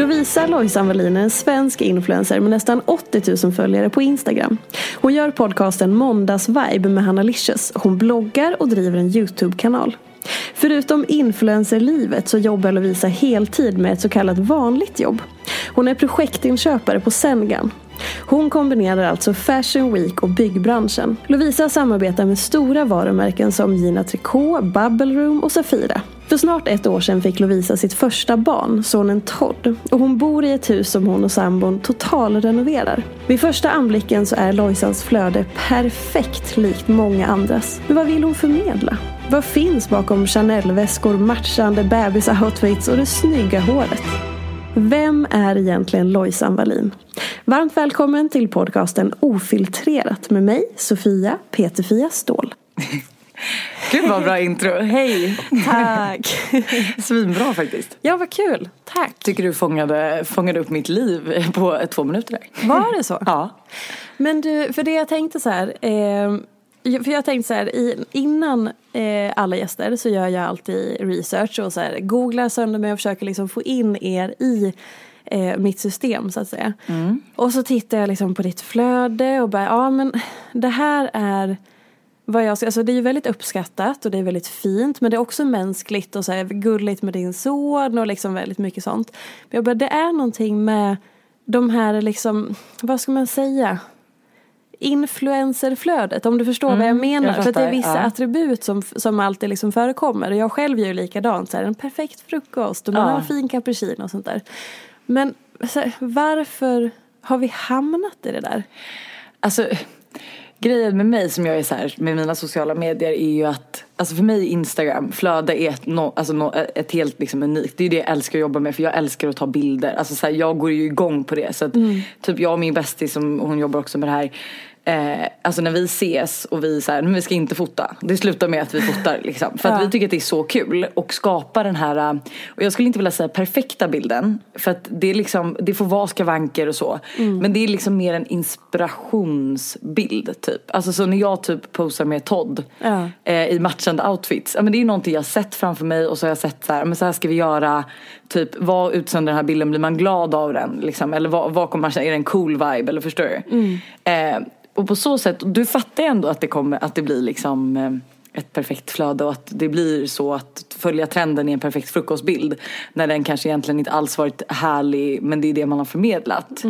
Lovisa Lojsan Wallin är en svensk influencer med nästan 80 000 följare på Instagram. Hon gör podcasten Måndagsvibe med Hanna Licious. Hon bloggar och driver en YouTube-kanal. Förutom influencerlivet så jobbar Lovisa heltid med ett så kallat vanligt jobb. Hon är projektinköpare på Sengan. Hon kombinerar alltså Fashion Week och byggbranschen. Lovisa samarbetar med stora varumärken som Gina Tricot, Bubble Room och Safira. För snart ett år sedan fick Lovisa sitt första barn, sonen Todd. Och hon bor i ett hus som hon och sambon totalrenoverar. Vid första anblicken så är Lojsans flöde perfekt likt många andras. Men vad vill hon förmedla? Vad finns bakom Chanel-väskor, matchande bebis-outfits och det snygga håret? Vem är egentligen Lojsan Wallin? Varmt välkommen till podcasten Ofiltrerat med mig, Sofia Peterfia Ståhl. Gud vad bra intro, hej! Tack! Svinbra faktiskt. Ja, vad kul. Tack. Tycker du fångade, fångade upp mitt liv på två minuter där. Var det så? Ja. Men du, för det jag tänkte så här. Eh, för jag tänkte så här, innan eh, alla gäster så gör jag alltid research och så här, googlar sönder mig och försöker liksom få in er i eh, mitt system så att säga. Mm. Och så tittar jag liksom på ditt flöde och bara, ja men det här är vad jag ska, alltså det är ju väldigt uppskattat och det är väldigt fint men det är också mänskligt och så här gulligt med din son och liksom väldigt mycket sånt. Men jag bara, det är någonting med de här liksom, vad ska man säga? influencerflödet om du förstår Mm, vad jag menar. jag för att det är fattar, vissa ja. attribut som, som alltid liksom förekommer. Och jag själv gör ju likadant. Så här, en perfekt frukost och man Ja. har en fin cappuccino och sånt där. Men här, varför har vi hamnat i det där? Alltså grejen med mig som jag är så här med mina sociala medier är ju att Alltså för mig Instagram, flöde är ett, no, alltså no, ett helt liksom unikt. Det är det jag älskar att jobba med för jag älskar att ta bilder. Alltså så här, jag går ju igång på det. Så att, typ jag och min bästis som hon jobbar också med det här. Eh, alltså när vi ses och vi så här, men vi ska inte fota. Det slutar med att vi fotar liksom. För att Ja. vi tycker att det är så kul och skapa den här, eh, och jag skulle inte vilja säga perfekta bilden. För att det är liksom, det får vara skavanker och så. Men det är liksom mer en inspirationsbild typ. Alltså så när jag typ posar med Todd Ja. eh, i matchande outfits. Ja, men det är någonting jag har sett framför mig och så har jag sett så här, men så här ska vi göra. Typ vad utsänder den här bilden, blir man glad av den? Liksom? Eller vad, vad kommer man känna, är det en cool vibe? Eller förstår du? Eh, och på så sätt, du fattar ju ändå att det kommer, att det blir liksom eh, ett perfekt flöde och att det blir så att följa trenden i en perfekt frukostbild när den kanske egentligen inte alls varit härlig men det är det man har förmedlat.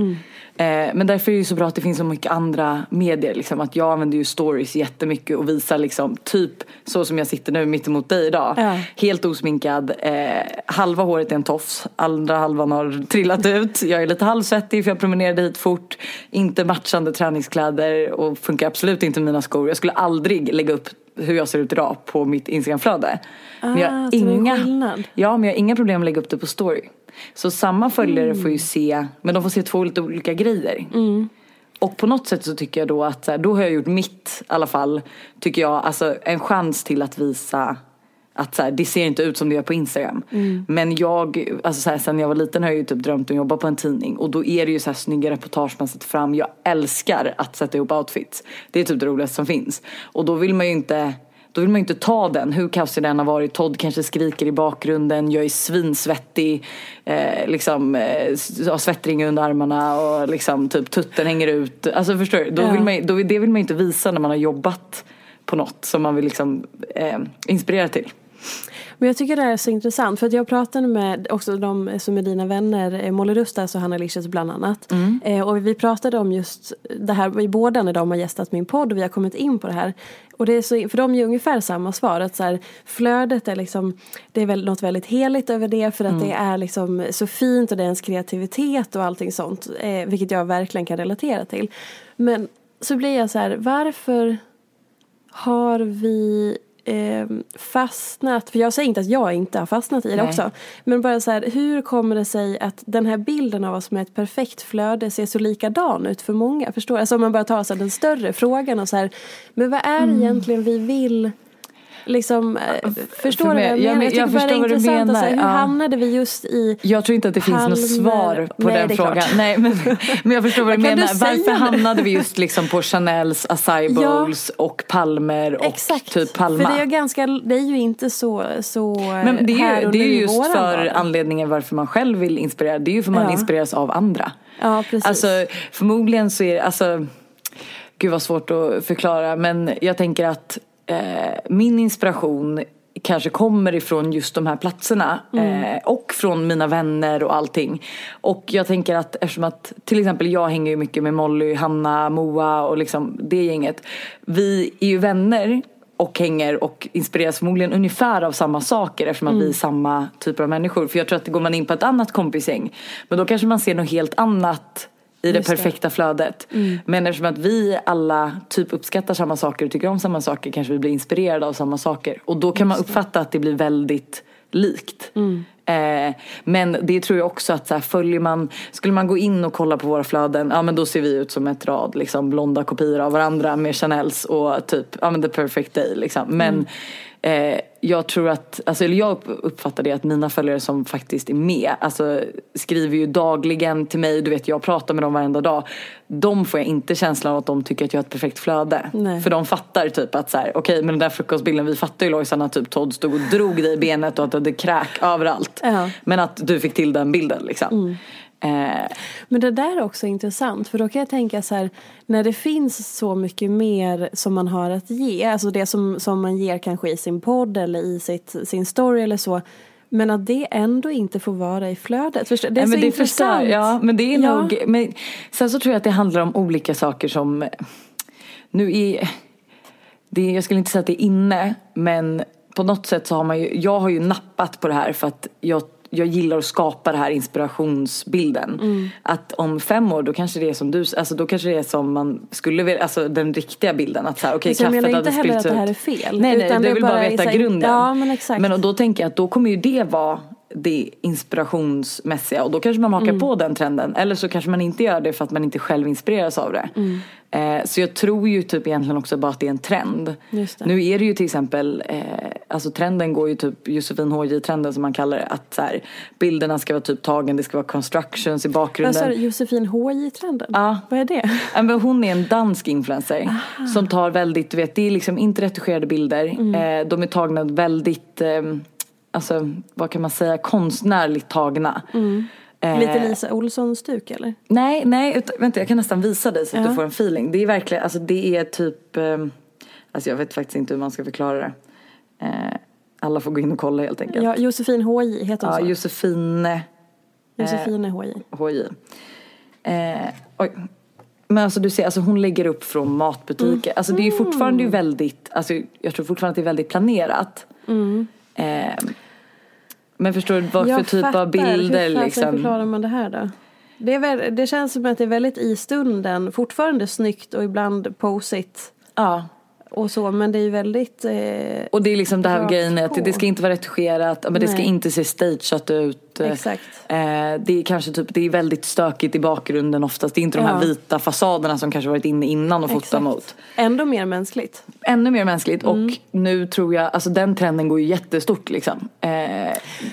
Eh, men därför är det så bra att det finns så mycket andra medier. Liksom, att jag använder ju stories jättemycket och visar liksom typ så som jag sitter nu mitt emot dig idag. Ja. Helt osminkad. Eh, halva håret är en tofs, andra halvan har trillat ut. Jag är lite halvsvettig för jag promenerade hit fort. Inte matchande träningskläder och funkar absolut inte med mina skor. Jag skulle aldrig lägga upp hur jag ser ut idag på mitt Instagramflöde. men jag har Ah, inga, skillnad. ja, men jag har inga problem att lägga upp det på story. Så samma följare Mm. får ju se, men de får se två lite olika grejer. Och på något sätt så tycker jag då att då har jag gjort mitt i alla fall, tycker jag, alltså en chans till att visa att så här, det ser inte ut som det gör på Instagram. Men jag, alltså så här, sen jag var liten har jag ju typ drömt om att jobba på en tidning och då är det ju så här snygga reportage man sätter fram. Jag älskar att sätta ihop outfits. Det är typ det roligaste som finns. Och då vill man ju inte då vill man ju inte ta den, hur kaosig den har varit. Todd kanske skriker i bakgrunden, jag är svinsvettig, eh, liksom, eh, har svettring under armarna och liksom typ tutten hänger ut. Alltså förstår du? Då vill man, då, det vill man ju inte visa när man har jobbat på något som man vill liksom eh, inspirera till. Men jag tycker det här är så intressant för att jag pratade med också de som är dina vänner, eh, Molly Rustas och Hanna Licious bland annat. Eh, och vi pratade om just det här, vi båda när de har gästat min podd och vi har kommit in på det här. Och det är så, för de ger ungefär samma svar, att så här, flödet är liksom, det är väl något väldigt heligt över det för att det är liksom så fint och det är ens kreativitet och allting sånt. Eh, vilket jag verkligen kan relatera till. Men så blir jag så här, varför har vi eh, fastnat, för jag säger inte att jag inte har fastnat i det Nej. också. Men bara så här, hur kommer det sig att den här bilden av vad som är ett perfekt flöde ser så likadan ut för många? Förstår? Alltså om man bara tar så den större frågan och så här, men vad är det Mm. egentligen vi vill Liksom, eh, förstår för du vad jag mig- ja, menar? men Jag jag är förstår vad du. Alltså, menar, hur ja. hamnade vi just i Jag tror inte att det finns något svar på Nej, den frågan. klart. Nej, men, men jag förstår vad du du menar. säga Varför hamnade vi just liksom på Chanels acai Ja. bowls och Palmer och Exakt, typ Palma? för det är, ganska, det är ju inte så, så Men det är här och det är just våran för vardag. anledningen varför man själv vill inspirera. Det är ju för man Ja. inspireras av andra. Ja, precis. Alltså förmodligen så är det, alltså, gud vad svårt att förklara men jag tänker att eh, min inspiration kanske kommer ifrån just de här platserna Mm. eh, och från mina vänner och allting. Och jag tänker att eftersom att till exempel jag hänger ju mycket med Molly, Hanna, Moa och liksom det gänget. Vi är ju vänner och hänger och inspireras förmodligen ungefär av samma saker eftersom att vi är samma typer av människor. För jag tror att går man in på ett annat kompisgäng men då kanske man ser något helt annat i det perfekta flödet. Men eftersom att vi alla typ uppskattar samma saker och tycker om samma saker kanske vi blir inspirerade av samma saker. Och då kan man uppfatta att det blir väldigt likt. Eh, men det tror jag också att så här, följer man, skulle man gå in och kolla på våra flöden, ja men då ser vi ut som ett rad liksom blonda kopior av varandra med Chanels och typ, ja men the perfect day liksom. Men Eh, jag tror att, alltså, eller jag upp- uppfattar det att mina följare som faktiskt är med, alltså skriver ju dagligen till mig, du vet jag pratar med dem varenda dag. De får jag inte känslan av att de tycker att jag har ett perfekt flöde. Nej. För de fattar typ att så här, okej men den där frukostbilden, vi fattar ju Lojsan att typ Todd stod och drog dig i benet och att du hade kräk överallt. Ja. Men att du fick till den bilden liksom. Eh, Men det där är också intressant för då kan jag tänka så här när det finns så mycket mer som man har att ge, alltså det som, som man ger kanske i sin podd eller i sitt, sin story eller så. Men att det ändå inte får vara i flödet. Det är Nej, så det intressant. Förstör, ja, men det är Ja. nog, men sen så tror jag att det handlar om olika saker som, nu är, det, jag skulle inte säga att det är inne, men på något sätt så har man ju, jag har ju nappat på det här för att jag jag gillar att skapa den här inspirationsbilden. Mm. Att om fem år då kanske det är som du, alltså då kanske det är som man skulle vilja, alltså den riktiga bilden. Att så här, okej Så jag kaffet menar hade inte heller att det här är fel, Nej nej, utan du vill bara veta grunden. Ja, men exakt. Men och då tänker jag att då kommer ju det vara det inspirationsmässiga och då kanske man hakar Mm. på den trenden. Eller så kanske man inte gör det för att man inte själv inspireras av det. Mm. Eh, så jag tror ju typ egentligen också bara att det är en trend. Nu är det ju till exempel, eh, alltså trenden går ju typ Josefin HJ-trenden som man kallar det. Att så här, bilderna ska vara typ tagen, det ska vara constructions i Vad sa bakgrunden. du, Josefin HJ-trenden? Ja. Vad är det? Men hon är en dansk influencer som tar väldigt, du vet det är liksom inte retuscherade bilder. Mm. Eh, de är tagna väldigt, eh, alltså vad kan man säga, konstnärligt tagna. Eh, Mm. Lite Lisa Olsson-stuk eller? Nej, nej, utan, vänta jag kan nästan visa dig så att Ja. du får en feeling. Det är verkligen, alltså det är typ, eh, alltså jag vet faktiskt inte hur man ska förklara det. Eh, alla får gå in och kolla helt enkelt. Ja, Josefin HJ heter hon ja så? Josefine Josefine HJ. HJ. Eh, oj. Men alltså du ser, alltså hon lägger upp från matbutiker. Alltså det är ju fortfarande ju väldigt, alltså jag tror fortfarande att det är väldigt planerat. Eh, men förstår du vad för typ fattar. av bilder Hur liksom? förklarar man det här då? Det, är väl, det känns som att det är väldigt i stunden, fortfarande snyggt och ibland posigt. Ja. Och så men det är ju väldigt eh, Och det är liksom det här grejen att det ska inte vara retuscherat, men det ska Nej. inte se stageat ut. Exakt. Eh, det är kanske typ, det är väldigt stökigt i bakgrunden oftast. Det är inte de här Ja. vita fasaderna som kanske varit inne innan och fotar exakt. mot. Ändå mer mänskligt. Ännu mer mänskligt Mm. och nu tror jag, alltså den trenden går ju jättestort liksom. Eh,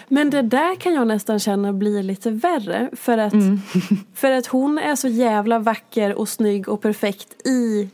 Men det där kan jag nästan känna blir lite värre. För att, Mm. för att hon är så jävla vacker och snygg och perfekt i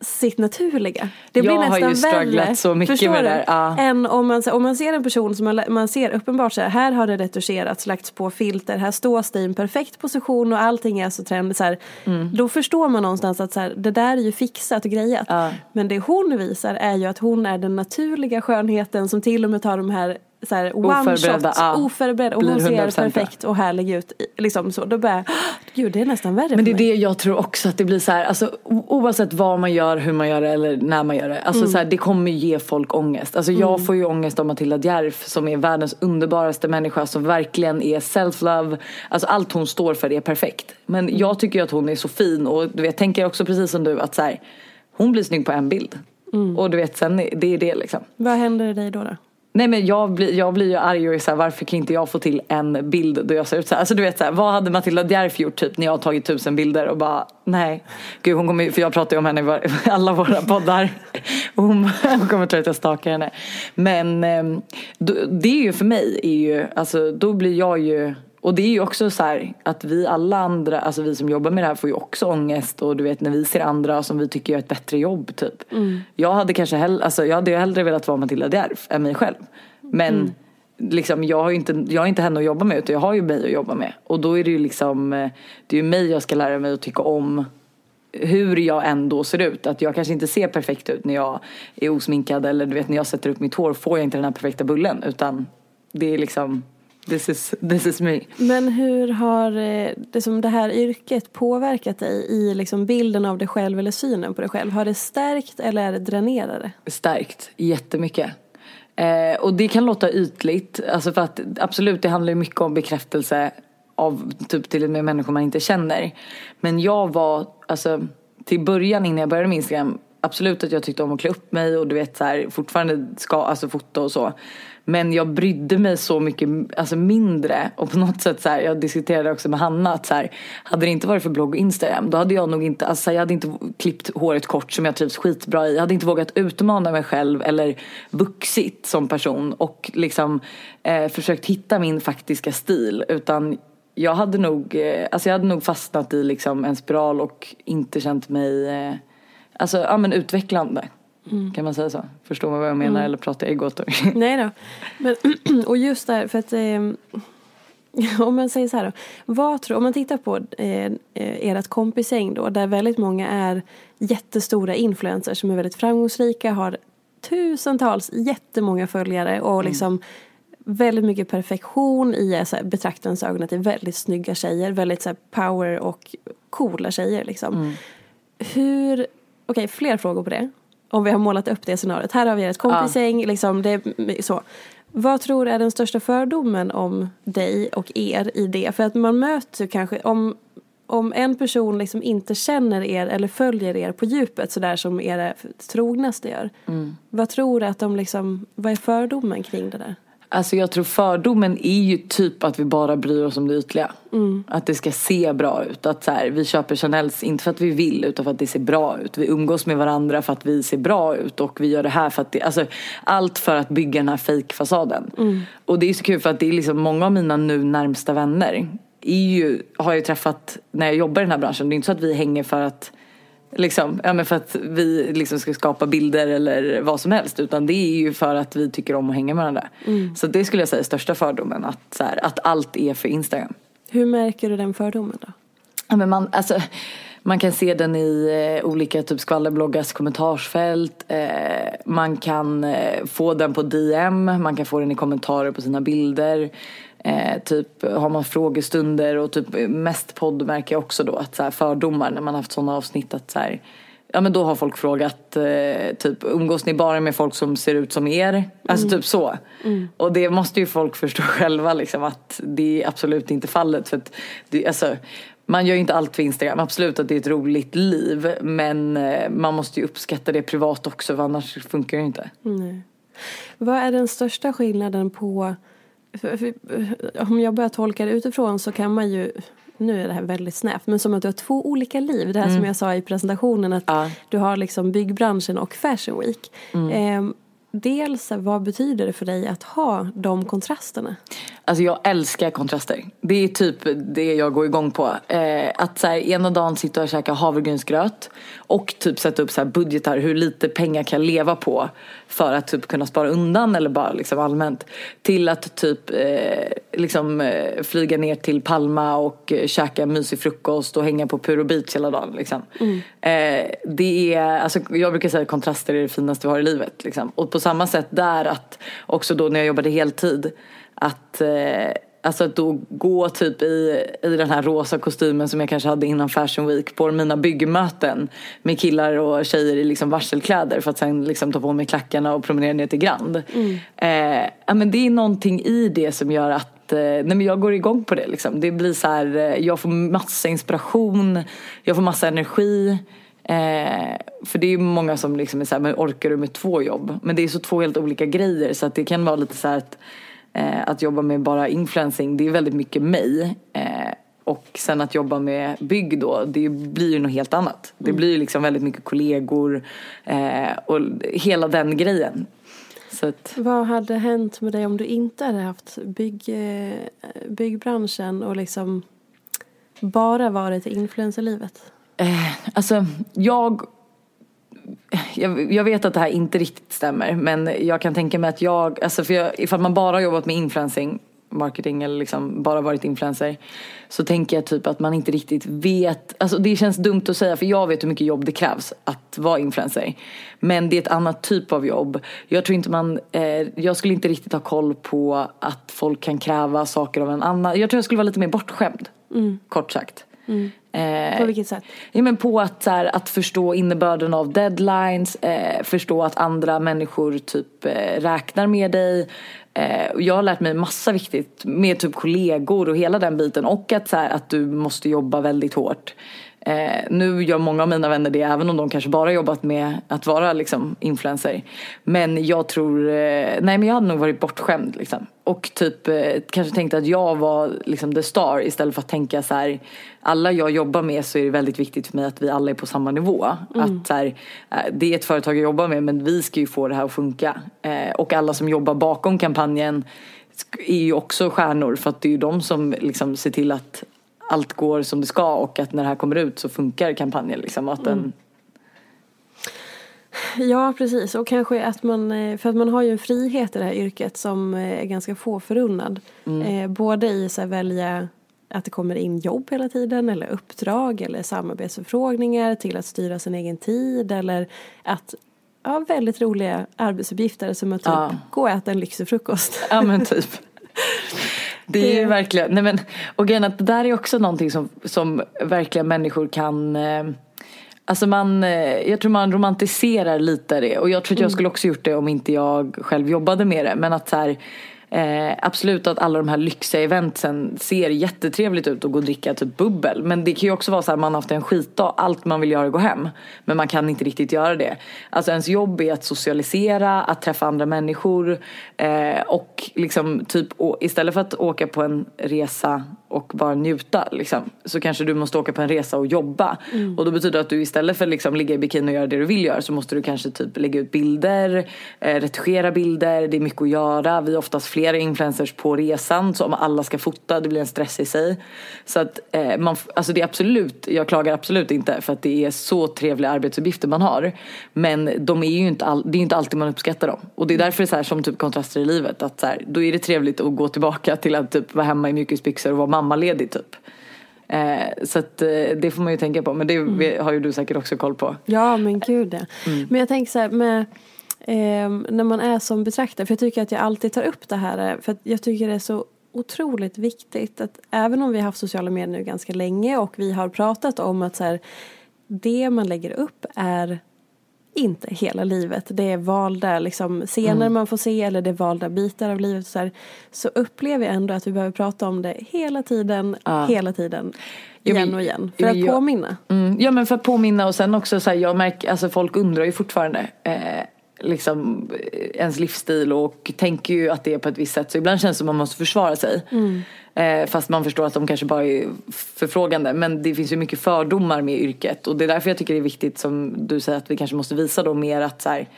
sitt naturliga. Det blir Jag har nästan ju strugglat så mycket förstår med det där, ja. Än om man, om man ser en person som man, man ser uppenbart så här, här har det retuscherats, lagts på filter, här står det i en perfekt position och allting är så trendigt. Så här, Mm. Då förstår man någonstans att så här, det där är ju fixat och grejat. Ja. Men det hon visar är ju att hon är den naturliga skönheten som till och med tar de här, så här one Oförberedda, shots, ja. oförberedd och hon ser 100% bra. perfekt och härlig ut. Liksom så. Då bara, gud det är nästan värre Men det är det jag tror också att det blir så här, alltså oavsett vad man gör, hur man gör det eller när man gör det. Alltså så här, det kommer ge folk ångest. Alltså jag får ju ångest av Matilda Djerf som är världens underbaraste människa som verkligen är self-love. Alltså allt hon står för är perfekt. Men jag tycker ju att hon är så fin och du vet, tänker också precis som du att så här, hon blir snygg på en bild. Och du vet, sen det är det liksom. Vad händer i dig då? då? Nej men jag blir, jag blir ju arg och är så här, varför kan inte jag få till en bild då jag ser ut så här? Alltså du vet så här, vad hade Matilda Djerf gjort typ när jag har tagit tusen bilder och bara nej. Gud hon kommer ju- för jag pratar ju om henne i var- alla våra poddar. Hon, hon kommer tro att jag stakar henne. Men ehm, då, det är ju för mig är ju, alltså då blir jag ju och det är ju också så här att vi alla andra, alltså vi som jobbar med det här får ju också ångest och du vet när vi ser andra som vi tycker gör ett bättre jobb typ. Jag hade kanske hellre, alltså jag hade ju hellre velat vara Matilda Djerf än mig själv. Men liksom jag har ju inte, jag har inte henne att jobba med utan jag har ju mig att jobba med. Och då är det ju liksom, eh, det är ju mig jag ska lära mig att tycka om hur jag ändå ser ut. Att jag kanske inte ser perfekt ut när jag är osminkad eller du vet när jag sätter upp mitt hår får jag inte den här perfekta bullen utan det är liksom this is, this is me. Men hur har eh, det, som det här yrket påverkat dig i liksom bilden av dig själv eller synen på dig själv? Har det stärkt eller är det dränerare? Stärkt jättemycket. Eh, och det kan låta ytligt, alltså för att absolut det handlar mycket om bekräftelse av typ till och med människor man inte känner. Men jag var, alltså till början innan jag började med Instagram, absolut att jag tyckte om att klä upp mig och du vet så här, fortfarande ska, alltså fota och så. Men jag brydde mig så mycket alltså mindre och på något sätt så här, jag diskuterade också med Hanna att så här, hade det inte varit för blogg och Instagram då hade jag nog inte, alltså jag hade inte klippt håret kort som jag trivs skitbra i. Jag hade inte vågat utmana mig själv eller vuxit som person och liksom eh, försökt hitta min faktiska stil utan jag hade nog, eh, alltså jag hade nog fastnat i liksom en spiral och inte känt mig, eh, alltså ja men utvecklande. Kan man säga så? Förstår man vad jag menar eller pratar jag i gåtor? Nej då. Men, och just där, för att eh, om man säger så här då. Vad tror, om man tittar på eh, eh, ert kompisgäng då, där väldigt många är jättestora influencers som är väldigt framgångsrika, har tusentals, jättemånga följare och liksom väldigt mycket perfektion i eh, så här, betraktarens ögon att det är väldigt snygga tjejer, väldigt så här, power och coola tjejer liksom. Hur, okej fler frågor på det. Om vi har målat upp det scenariot. Här har vi ett kompisgäng, liksom det är så. Vad tror du är den största fördomen om dig och er i det? För att man möter kanske, om, om en person liksom inte känner er eller följer er på djupet sådär som era trognaste gör. Vad tror du att de liksom, vad är fördomen kring det där? Alltså jag tror fördomen är ju typ att vi bara bryr oss om det ytliga. Att det ska se bra ut. Att så här, vi köper Chanels inte för att vi vill utan för att det ser bra ut. Vi umgås med varandra för att vi ser bra ut och vi gör det här för att det, alltså allt för att bygga den här fejkfasaden. Och det är så kul för att det är liksom många av mina nu närmsta vänner är ju, har jag ju träffat när jag jobbar i den här branschen. Det är inte så att vi hänger för att Liksom, ja, men för att vi liksom ska skapa bilder eller vad som helst. Utan det är ju för att vi tycker om att hänga med varandra. Så det skulle jag säga är största fördomen. Att, så här, att allt är för Instagram. Hur märker du den fördomen då? Ja, men man, alltså, man kan se den i eh, olika typ skvallerbloggars kommentarsfält. Eh, man kan eh, få den på DM. Man kan få den i kommentarer på sina bilder. Eh, typ har man frågestunder och typ mest podd märker jag också då att så här, fördomar när man haft sådana avsnitt att så här, Ja men då har folk frågat eh, typ umgås ni bara med folk som ser ut som er? Alltså typ så. Och det måste ju folk förstå själva liksom att det är absolut inte fallet. För att det, alltså, man gör ju inte allt för Instagram. Absolut att det är ett roligt liv. Men eh, man måste ju uppskatta det privat också för annars funkar det inte. Nej. Vad är den största skillnaden på... Om jag börjar tolka det utifrån så kan man ju... Nu är det här väldigt snävt, men som att du har två olika liv. Det här som jag sa i presentationen att Ja. du har liksom byggbranschen och Fashion Week. Eh, dels, vad betyder det för dig att ha de kontrasterna? Alltså jag älskar kontraster. Det är typ det jag går igång på. Eh, att så här, ena dagen sitta och käka havregrynsgröt och typ sätta upp så här budgetar hur lite pengar kan jag leva på för att typ kunna spara undan eller bara liksom allmänt. Till att typ eh, liksom eh, flyga ner till Palma och eh, käka mysig frukost och hänga på Puro Beach hela dagen liksom. Eh, det är, alltså jag brukar säga att kontraster är det finaste vi har i livet liksom. Och på samma sätt där att också då när jag jobbade heltid att eh, Alltså att då gå typ i, i den här rosa kostymen som jag kanske hade innan Fashion Week på mina byggmöten med killar och tjejer i liksom varselkläder för att sen liksom ta på mig klackarna och promenera ner till Grand. Eh, ja, men det är någonting i det som gör att eh, nej men jag går igång på det liksom. Det blir så här, eh, jag får massa inspiration, jag får massa energi. Eh, för det är ju många som liksom är så här, men orkar du med två jobb? Men det är så två helt olika grejer så att det kan vara lite så här att Eh, att jobba med bara influencing, det är väldigt mycket mig. Eh, och sen att jobba med bygg då, det blir ju något helt annat. Det blir ju liksom väldigt mycket kollegor eh, och hela den grejen. Att, Vad hade hänt med dig om du inte hade haft bygg, eh, byggbranschen och liksom bara varit i influencerlivet? Eh, alltså jag, jag jag vet att det här inte riktigt stämmer men jag kan tänka mig att jag, alltså för jag, ifall man bara har jobbat med influencing marketing eller liksom bara varit influencer så tänker jag typ att man inte riktigt vet, alltså det känns dumt att säga för jag vet hur mycket jobb det krävs att vara influencer. Men det är ett annat typ av jobb. Jag tror inte man, eh, jag skulle inte riktigt ha koll på att folk kan kräva saker av en annan. Jag tror jag skulle vara lite mer bortskämd, kort sagt. Eh, På vilket sätt? Ja, men på att, så här, att förstå innebörden av deadlines, eh, förstå att andra människor typ eh, räknar med dig. Eh, jag har lärt mig massa viktigt med typ kollegor och hela den biten och att, så här, att du måste jobba väldigt hårt. Eh, nu gör många av mina vänner det även om de kanske bara jobbat med att vara liksom, influencer. Men jag tror, eh, nej men jag hade nog varit bortskämd liksom. Och typ eh, kanske tänkte att jag var liksom the star istället för att tänka så här alla jag jobbar med så är det väldigt viktigt för mig att vi alla är på samma nivå. Att så här, eh, det är ett företag jag jobbar med men vi ska ju få det här att funka. Eh, och alla som jobbar bakom kampanjen är ju också stjärnor för att det är ju de som liksom ser till att allt går som det ska och att när det här kommer ut så funkar kampanjen liksom. Att den, Ja, precis. Och kanske att man, eh, för att man har ju en frihet i det här yrket som eh, är ganska få förunnad. Eh, både i här, välja att det kommer in jobb hela tiden eller uppdrag eller samarbetsförfrågningar till att styra sin egen tid eller att ja, väldigt roliga arbetsuppgifter som att typ Ja. gå och äta en lyxig frukost. Ja men typ. Det är ju verkligen, nej men och grejen att det där är också någonting som, som verkligen människor kan eh, Alltså man, eh, jag tror man romantiserar lite det. Och jag tror att jag skulle också gjort det om inte jag själv jobbade med det. Men att så här, Eh, absolut att alla de här lyxiga eventsen ser jättetrevligt ut och gå och dricka typ bubbel. Men det kan ju också vara så här man har haft en skitdag, allt man vill göra är att gå hem. Men man kan inte riktigt göra det. Alltså ens jobb är att socialisera, att träffa andra människor. Eh, och liksom typ istället för att åka på en resa och bara njuta liksom, så kanske du måste åka på en resa och jobba. Och då betyder det att du istället för att liksom ligga i bikini och göra det du vill göra så måste du kanske typ lägga ut bilder, eh, retuschera bilder, det är mycket att göra. Vi är oftast flera influencers på resan så om alla ska fota det blir en stress i sig. Så att eh, man, alltså det är absolut, jag klagar absolut inte för att det är så trevliga arbetsuppgifter man har. Men de är ju inte, all, det är inte alltid man uppskattar dem. Och det är därför det är så här, som typ kontraster i livet att så här, då är det trevligt att gå tillbaka till att typ vara hemma i mjukisbyxor och vara mammaledig typ. Eh, så att eh, det får man ju tänka på men det har ju du säkert också koll på. Ja, men gud ja. Mm. Men jag tänker så här med ehm, när man är som betraktare, för jag tycker att jag alltid tar upp det här, eh, för jag tycker det är så otroligt viktigt att även om vi har haft sociala medier nu ganska länge och vi har pratat om att så här, det man lägger upp är inte hela livet. Det är valda liksom, scener Mm. man får se eller det är valda bitar av livet. Så, här, så upplever jag ändå att vi behöver prata om det hela tiden, hela tiden. Ja, men- Igen och igen. För ja, att påminna. Mm, ja men för att påminna och sen också så här, jag märker, alltså folk undrar ju fortfarande eh, liksom ens livsstil och tänker ju att det är på ett visst sätt. Så ibland känns det som att man måste försvara sig. Eh, fast man förstår att de kanske bara är förfrågande. Men det finns ju mycket fördomar med yrket. Och det är därför jag tycker det är viktigt som du säger att vi kanske måste visa då mer att så här,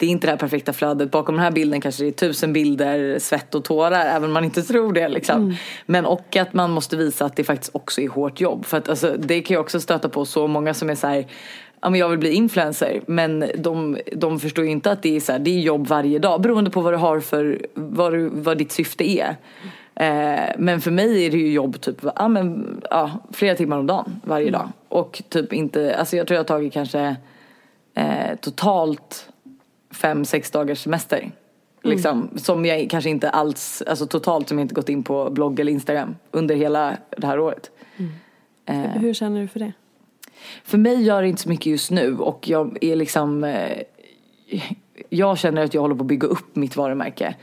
det är inte det här perfekta flödet. Bakom den här bilden kanske det är tusen bilder, svett och tårar, även om man inte tror det. Liksom. Men och att man måste visa att det faktiskt också är hårt jobb. För att alltså, det kan jag också stöta på så många som är så här, ja men jag vill bli influencer. Men de, de förstår ju inte att det är så här, det är jobb varje dag. Beroende på vad du har för, vad, du, vad ditt syfte är. Eh, men för mig är det ju jobb typ, ja, men, ja, flera timmar om dagen varje dag. Och typ inte, alltså jag tror jag har tagit kanske eh, totalt fem, sex dagars semester. Liksom, Som jag kanske inte alls, alltså totalt som jag inte gått in på blogg eller Instagram under hela det här året. Eh, Hur känner du för det? för mig gör det inte så mycket just nu och jag är liksom eh, jag känner att jag håller på att bygga upp mitt varumärke.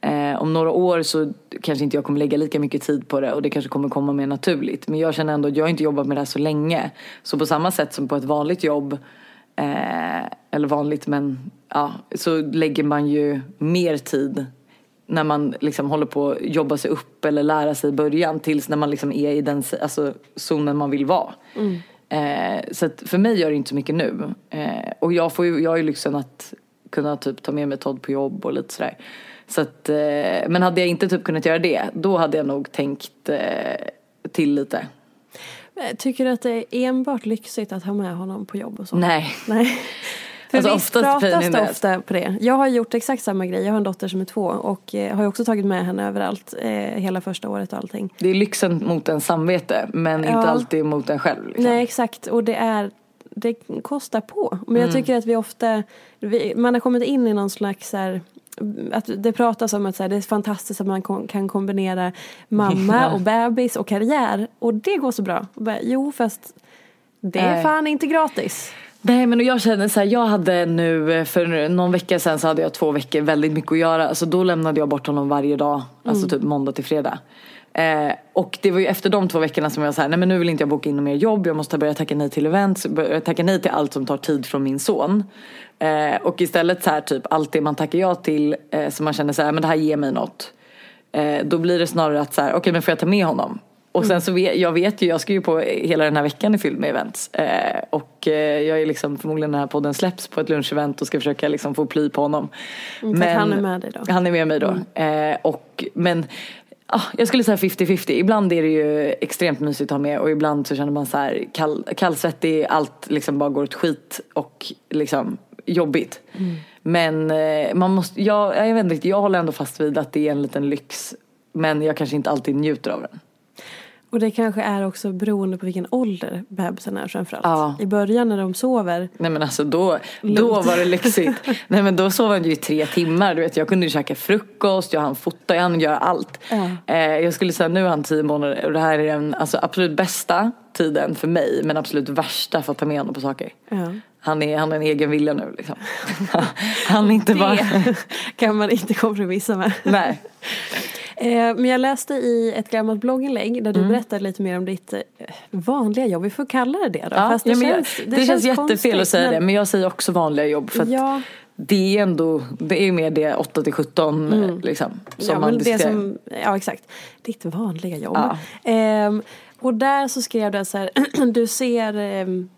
Eh, om några år så kanske inte jag kommer lägga lika mycket tid på det och det kanske kommer komma mer naturligt. Men jag känner ändå att jag har inte jobbat med det här så länge. Så på samma sätt som på ett vanligt jobb, eh, eller vanligt men ja, så lägger man ju mer tid när man liksom håller på att jobba sig upp eller lära sig i början tills när man liksom är i den alltså, zonen man vill vara. Eh, så för mig gör det inte så mycket nu. Eh, och jag, får ju, jag har ju lyxen att kunna typ ta med mig Todd på jobb och lite sådär. Så att, eh, men hade jag inte typ kunnat göra det, då hade jag nog tänkt eh, till lite. Eh, Tycker du att det är enbart lyxigt att ha med honom på jobb och så? Nej. Nej. För Alltså, visst pratas det ofta på det. Jag har gjort exakt samma grej. Jag har en dotter som är två och eh, har ju också tagit med henne överallt eh, hela första året och allting. Det är lyxen mot en samvete men inte Ja. alltid mot en själv. Liksom. Nej exakt och det är det kostar på. Men Mm. jag tycker att vi ofta, vi, man har kommit in i någon slags så här, att det pratas om att så här, det är fantastiskt att man kan kombinera mamma och bebis och karriär och det går så bra. Bara, jo fast det är Nej. fan inte gratis. Nej men jag känner så här, jag hade nu för någon vecka sedan så hade jag två veckor väldigt mycket att göra. Alltså då lämnade jag bort honom varje dag, alltså typ måndag till fredag. Eh, och det var ju efter de två veckorna som jag här, nej men nu vill inte jag boka in mer jobb, jag måste börja tacka nej till events, börja tacka nej till allt som tar tid från min son. Eh, och istället så här typ allt det man tackar ja till, eh, så man känner så här, men det här ger mig något. Eh, då blir det snarare att så här, okej men får jag ta med honom? Och sen så vet jag vet ju, jag ska ju på hela den här veckan är fylld med events. Eh, och eh, jag är liksom förmodligen när den här podden släpps på ett lunchevent och ska försöka liksom få ply på honom. Mm, att han är med dig då. Han är med mig då. Eh, och, men ah, jag skulle säga 50-50. Ibland är det ju extremt mysigt att ha med och ibland så känner man så här kall, kallsvettig, allt liksom bara går åt skit och liksom jobbigt. Men eh, man måste, jag, jag vet inte jag håller ändå fast vid att det är en liten lyx. Men jag kanske inte alltid njuter av den. Och det kanske är också beroende på vilken ålder bebisen är framförallt. Ja. I början när de sover. Nej men alltså då, då var det lyxigt. Nej men då sov han ju i tre timmar. Du vet jag kunde ju käka frukost, jag hann fota, jag hann göra allt. Ja. Eh, jag skulle säga nu är han tio månader och det här är den alltså, absolut bästa tiden för mig men absolut värsta för att ta med honom på saker. Ja. Han är, han har en egen vilja nu liksom. han är inte bara... Det kan man inte kompromissa med. Nej. Eh, Men jag läste i ett gammalt blogginlägg där du Mm. berättade lite mer om ditt eh, vanliga jobb. Vi får kalla det det då. Ja, Fast det, ja, känns, jag, det, känns, jättefel konstigt, att säga men- det men jag säger också vanliga jobb för Ja. det är ändå, det är ju mer det 8 till 17 liksom. Som ja, man det som, ja exakt. Ditt vanliga jobb. Ja. Ehm, och där så skrev du så här, du ser, ehm,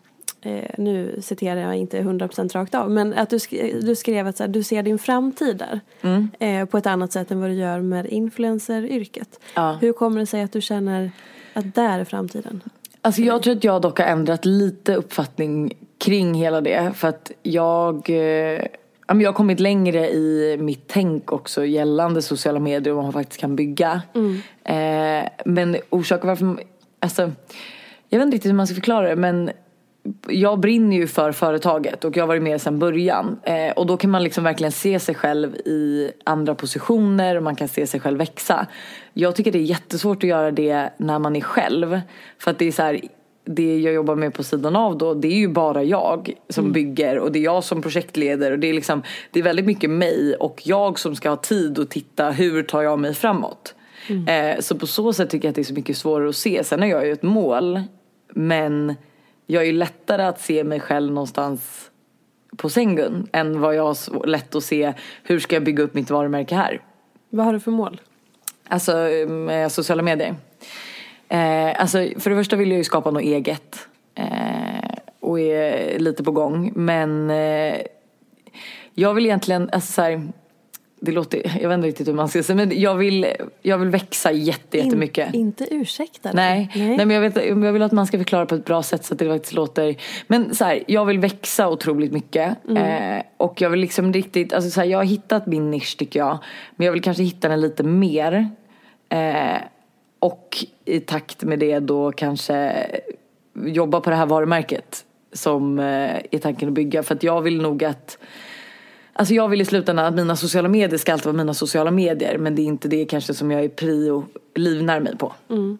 eh, nu citerar jag inte 100% rakt av, men att du, sk- du skrev att så här, du ser din framtid där. Mm. Eh, på ett annat sätt än vad du gör med influenceryrket. Ja. Hur kommer det sig att du känner att där är framtiden? Alltså jag tror att jag dock har ändrat lite uppfattning kring hela det. För att jag, eh, jag har kommit längre i mitt tänk också gällande sociala medier och vad man faktiskt kan bygga. Eh, men orsaken varför, alltså, jag vet inte riktigt hur man ska förklara det men jag brinner ju för företaget och jag har varit med sedan början. Eh, och då kan man liksom verkligen se sig själv i andra positioner och man kan se sig själv växa. Jag tycker det är jättesvårt att göra det när man är själv. För att det är så här, det jag jobbar med på sidan av då, det är ju bara jag som bygger och det är jag som projektleder och det är liksom, det är väldigt mycket mig och jag som ska ha tid att titta hur tar jag mig framåt. Eh, så på så sätt tycker jag att det är så mycket svårare att se. Sen har jag ju ett mål, men jag är lättare att se mig själv någonstans på sängen än vad jag har lätt att se hur ska jag bygga upp mitt varumärke här. Vad har du för mål? Alltså med sociala medier. Eh, alltså för det första vill jag ju skapa något eget. Eh, och är lite på gång. Men eh, jag vill egentligen, alltså så här, det låter, jag vet inte riktigt hur man ska säga men jag vill, jag vill växa jätte, jättemycket. In, inte ursäkta dig. Nej, nej. men jag, vet, jag vill att man ska förklara på ett bra sätt så att det faktiskt låter Men så här, jag vill växa otroligt mycket eh, Och jag vill liksom riktigt, alltså så här, jag har hittat min nisch tycker jag Men jag vill kanske hitta den lite mer eh, Och i takt med det då kanske jobba på det här varumärket Som eh, är tanken att bygga för att jag vill nog att Alltså jag vill i slutändan att mina sociala medier ska alltid vara mina sociala medier men det är inte det kanske som jag är prio livnär mig på.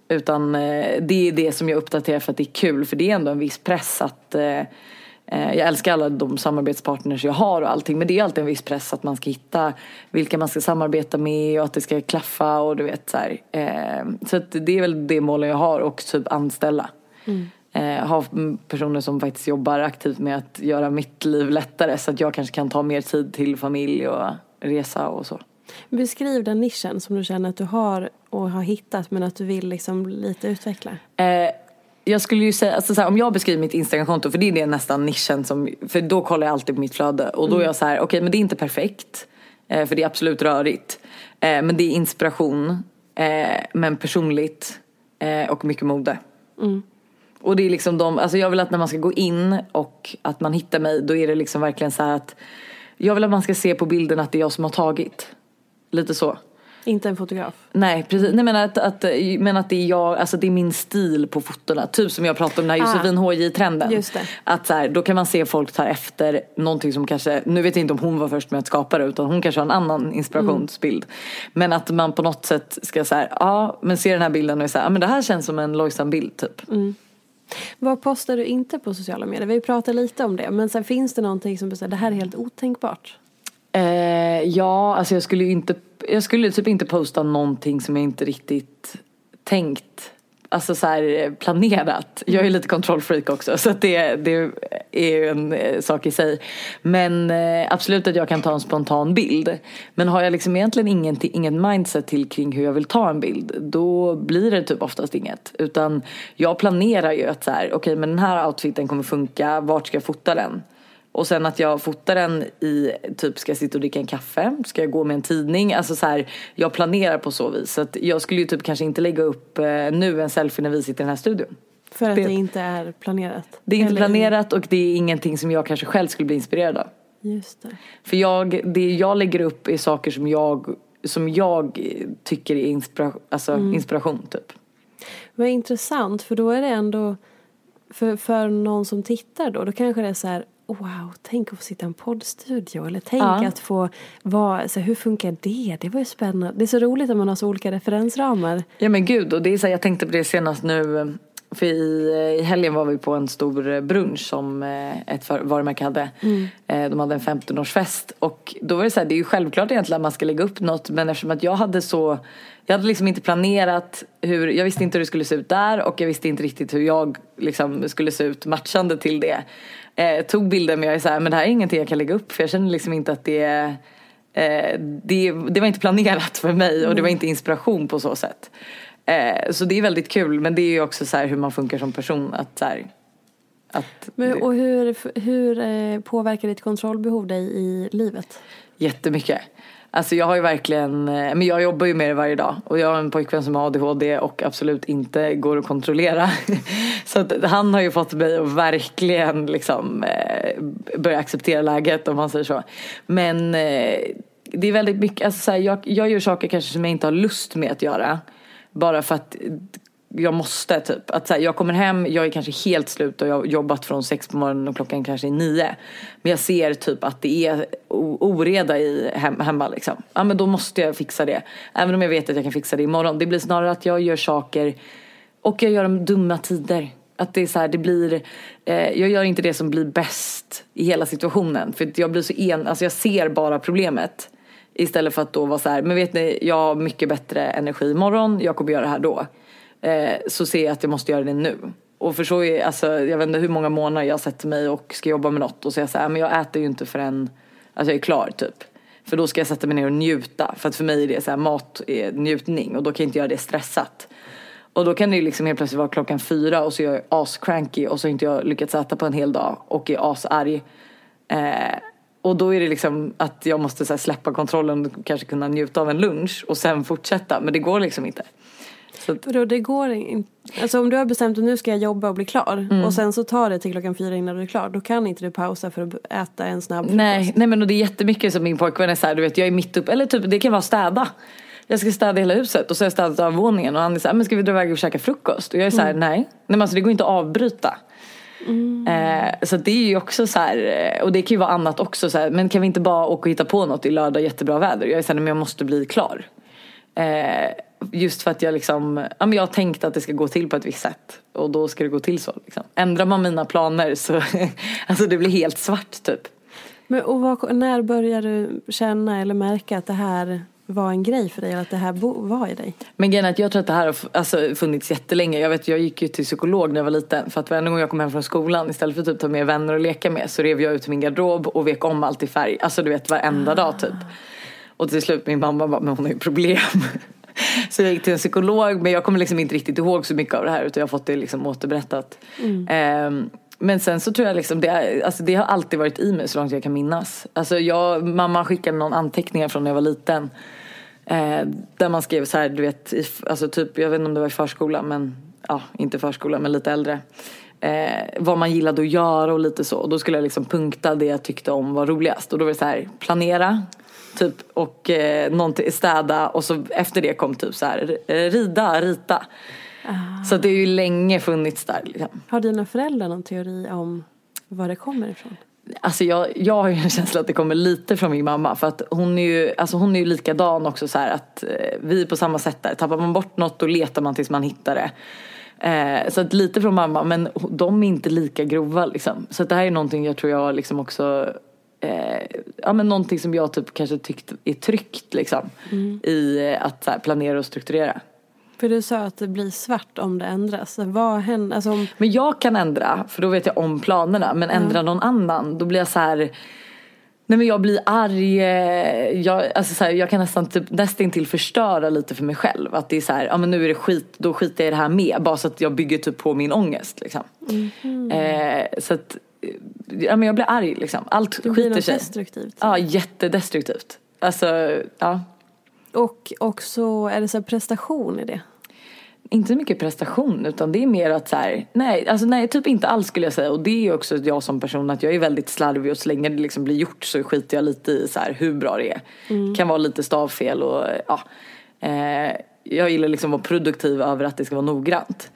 Utan eh, det är det som jag uppdaterar för att det är kul för det är ändå en viss press att eh, eh, jag älskar alla de samarbetspartners jag har och allting men det är alltid en viss press att man ska hitta vilka man ska samarbeta med och att det ska klaffa och du vet så här. Så det är väl det målet jag har och typ anställa. Eh, ha personer som faktiskt jobbar aktivt med att göra mitt liv lättare så att jag kanske kan ta mer tid till familj och resa och så. Beskriv den nischen som du känner att du har och har hittat men att du vill liksom lite utveckla. Eh, jag skulle ju säga, alltså så här, om jag beskriver mitt Instagramkonto, för det är det nästan nischen som, för då kollar jag alltid på mitt flöde och då är jag så här, okej men det är inte perfekt, eh, för det är absolut rörigt, eh, men det är inspiration, eh, men personligt och mycket mode. Och det är liksom de, alltså jag vill att när man ska gå in och att man hittar mig, då är det liksom verkligen så att jag vill att man ska se på bilden att det är jag som har tagit. Lite så. Inte en fotograf. Nej precis, nej men att, att, men att det är jag, alltså det är min stil på fotona. Typ som jag pratade om den här Josefin HJ-trenden. Just det. Att så här, då kan man se folk tar efter någonting som kanske, nu vet jag inte om hon var först med att skapa det utan hon kanske har en annan inspirationsbild. Men att man på något sätt ska säga, ja men se den här bilden och säga, ja men det här känns som en Lojsan bild typ. Vad postar du inte på sociala medier? Vi har ju pratat lite om det. Men sen finns det någonting som du säger, det här är helt otänkbart. Eh, ja, alltså jag skulle inte, jag skulle typ inte posta någonting som jag inte riktigt tänkt. Alltså så här planerat. Jag är lite kontrollfreak också så det, det är ju en eh, sak i sig. Men eh, absolut att jag kan ta en spontan bild. Men har jag liksom egentligen inget, inget mindset till kring hur jag vill ta en bild då blir det typ oftast inget. Utan jag planerar ju att så här, okej men den här outfiten kommer funka, vart ska jag fota den? Och sen att jag fotar den i, typ ska jag sitta och dricka en kaffe, ska jag gå med en tidning, alltså så här, jag planerar på så vis. Så att jag skulle ju typ kanske inte lägga upp eh, nu en selfie när vi sitter i den här studion. För att Det- det inte är planerat. Det är inte Eller- planerat och det är ingenting som jag kanske själv skulle bli inspirerad av. Just det. För jag, det jag lägger upp är saker som jag, som jag tycker är inspira, alltså inspiration typ. Vad intressant, för då är det ändå för, för någon som tittar då, då kanske det är så här Wow, tänk att få sitta i en poddstudio eller tänk Ja. att få vara, så här, hur funkar det? Det var ju spännande. Det är så roligt att man har så olika referensramar. Ja men gud, och det är så här, jag tänkte på det senast nu. För i, i helgen var vi på en stor brunch som eh, ett för- varumärke hade. Eh, De hade en 15-årsfest. Och då var det så här, det är ju självklart egentligen att man ska lägga upp något. Men eftersom att jag hade så, jag hade liksom inte planerat hur, jag visste inte hur det skulle se ut där. Och jag visste inte riktigt hur jag liksom skulle se ut matchande till det. Eh, tog bilder men jag är så här, men det här är ingenting jag kan lägga upp. För jag känner liksom inte att det är Eh, det, det var inte planerat för mig och det var inte inspiration på så sätt. Eh, så det är väldigt kul men det är ju också så här hur man funkar som person. Att så här, att Men, och hur, hur eh, påverkar ditt kontrollbehov dig i livet? jättemycket. Alltså jag har ju verkligen, eh, men jag jobbar ju med det varje dag och jag har en pojkvän som har ADHD och absolut inte går att kontrollera. Så att han har ju fått mig att verkligen liksom eh, börja acceptera läget om man säger så. Men eh, det är väldigt mycket, alltså så här, jag, jag gör saker kanske som jag inte har lust med att göra. Bara för att jag måste typ. Att så här, jag kommer hem, jag är kanske helt slut och jag har jobbat från sex på morgonen och klockan kanske är nio. Men jag ser typ att det är oreda i hem, hemma liksom. Ja men då måste jag fixa det. Även om jag vet att jag kan fixa det imorgon. Det blir snarare att jag gör saker och jag gör dem dumma tider. Att det är så här, det blir, eh, jag gör inte det som blir bäst i hela situationen. För jag blir så en, alltså jag ser bara problemet. Istället för att då vara så här, men vet ni, jag har mycket bättre energi imorgon, jag kommer göra det här då. Eh, så ser jag att jag måste göra det nu. Och för så är, alltså, jag vet inte hur många månader jag sätter mig och ska jobba med något och säger så här, äh, men jag äter ju inte förrän alltså jag är klar typ. För då ska jag sätta mig ner och njuta. För att för mig är det så här, mat är njutning och då kan jag inte göra det stressat. Och då kan det ju liksom helt plötsligt vara klockan fyra och så är jag ascranky och så har inte jag lyckats äta på en hel dag och är asarg. Eh, och då är det liksom att jag måste så släppa kontrollen och kanske kunna njuta av en lunch och sen fortsätta. Men det går liksom inte. Så. Vadå, det går inte? Alltså om du har bestämt att nu ska jag jobba och bli klar mm. och sen så tar det till klockan fyra innan du är klar. Då kan inte du pausa för att äta en snabb frukost. Nej, nej men och det är jättemycket som min pojkvän är såhär, du vet jag är mitt upp, eller typ det kan vara städa. Jag ska städa hela huset och så har jag städat övervåningen och han är såhär, men ska vi dra iväg och käka frukost? Och jag är såhär, mm. nej. Nej men alltså det går inte att avbryta. Mm. Eh, så det är ju också så här, och det kan ju vara annat också så här, men kan vi inte bara åka och hitta på något i lördag jättebra väder? Jag är såhär, men jag måste bli klar. Eh, just för att jag liksom, ja men jag har tänkt att det ska gå till på ett visst sätt. Och då ska det gå till så liksom. Ändrar man mina planer så, alltså det blir helt svart typ. Men och vad, när började du känna eller märka att det här var en grej för dig eller att det här var i dig? Men grejen är att jag tror att det här har alltså, funnits jättelänge. Jag vet jag gick ju till psykolog när jag var liten för att varje gång jag kom hem från skolan istället för att typ ta med vänner och leka med så rev jag ut min garderob och vek om allt i färg. Alltså du vet varenda ah. dag typ. Och till slut min mamma bara, men hon har ju problem. Så jag gick till en psykolog men jag kommer liksom inte riktigt ihåg så mycket av det här utan jag har fått det liksom återberättat. Mm. Um, men sen så tror jag liksom det, alltså det har alltid varit i mig så långt jag kan minnas. Alltså jag, mamma skickade någon anteckningar från när jag var liten. Eh, där man skrev så här, du vet, alltså typ, jag vet inte om det var i förskolan men, ja inte förskolan men lite äldre. Eh, vad man gillade att göra och lite så. Och då skulle jag liksom punkta det jag tyckte om var roligast. Och då var det så här, planera, Typ, och eh, städa och så efter det kom typ så här rida, rita. Ah. Så det har ju länge funnits där. Liksom. Har dina föräldrar någon teori om var det kommer ifrån? Alltså jag, jag har ju en känsla att det kommer lite från min mamma för att hon är ju, alltså hon är ju likadan också så här att eh, vi är på samma sätt där. Tappar man bort något då letar man tills man hittar det. Eh, så att lite från mamma men de är inte lika grova liksom. Så att det här är någonting jag tror jag liksom också eh, ja, men någonting som jag typ kanske tyckt är tryggt liksom. Mm. I eh, att här, planera och strukturera. För du sa att det blir svart om det ändras. Vad händer? Alltså om... Men jag kan ändra, för då vet jag om planerna. Men ändra mm. någon annan, då blir jag så här... Nej men jag blir arg, eh, jag, alltså så här, jag kan nästan typ nästintill förstöra lite för mig själv. Att det är så här, ja men nu är det skit, då skiter jag i det här med. Bara så att jag bygger typ på min ångest liksom. Mm. Eh, så att ja, men jag blir arg liksom. Allt det skiter sig. destruktivt. Ja, jättedestruktivt. Alltså, ja. Och också, är det så prestation i det? Inte så mycket prestation utan det är mer att så här, nej, alltså nej, typ inte alls skulle jag säga. Och det är också jag som person att jag är väldigt slarvig och så länge det liksom blir gjort så skiter jag lite i så här, hur bra det är. Mm. Kan vara lite stavfel och ja. Eh, jag gillar liksom att vara produktiv över att det ska vara noggrant.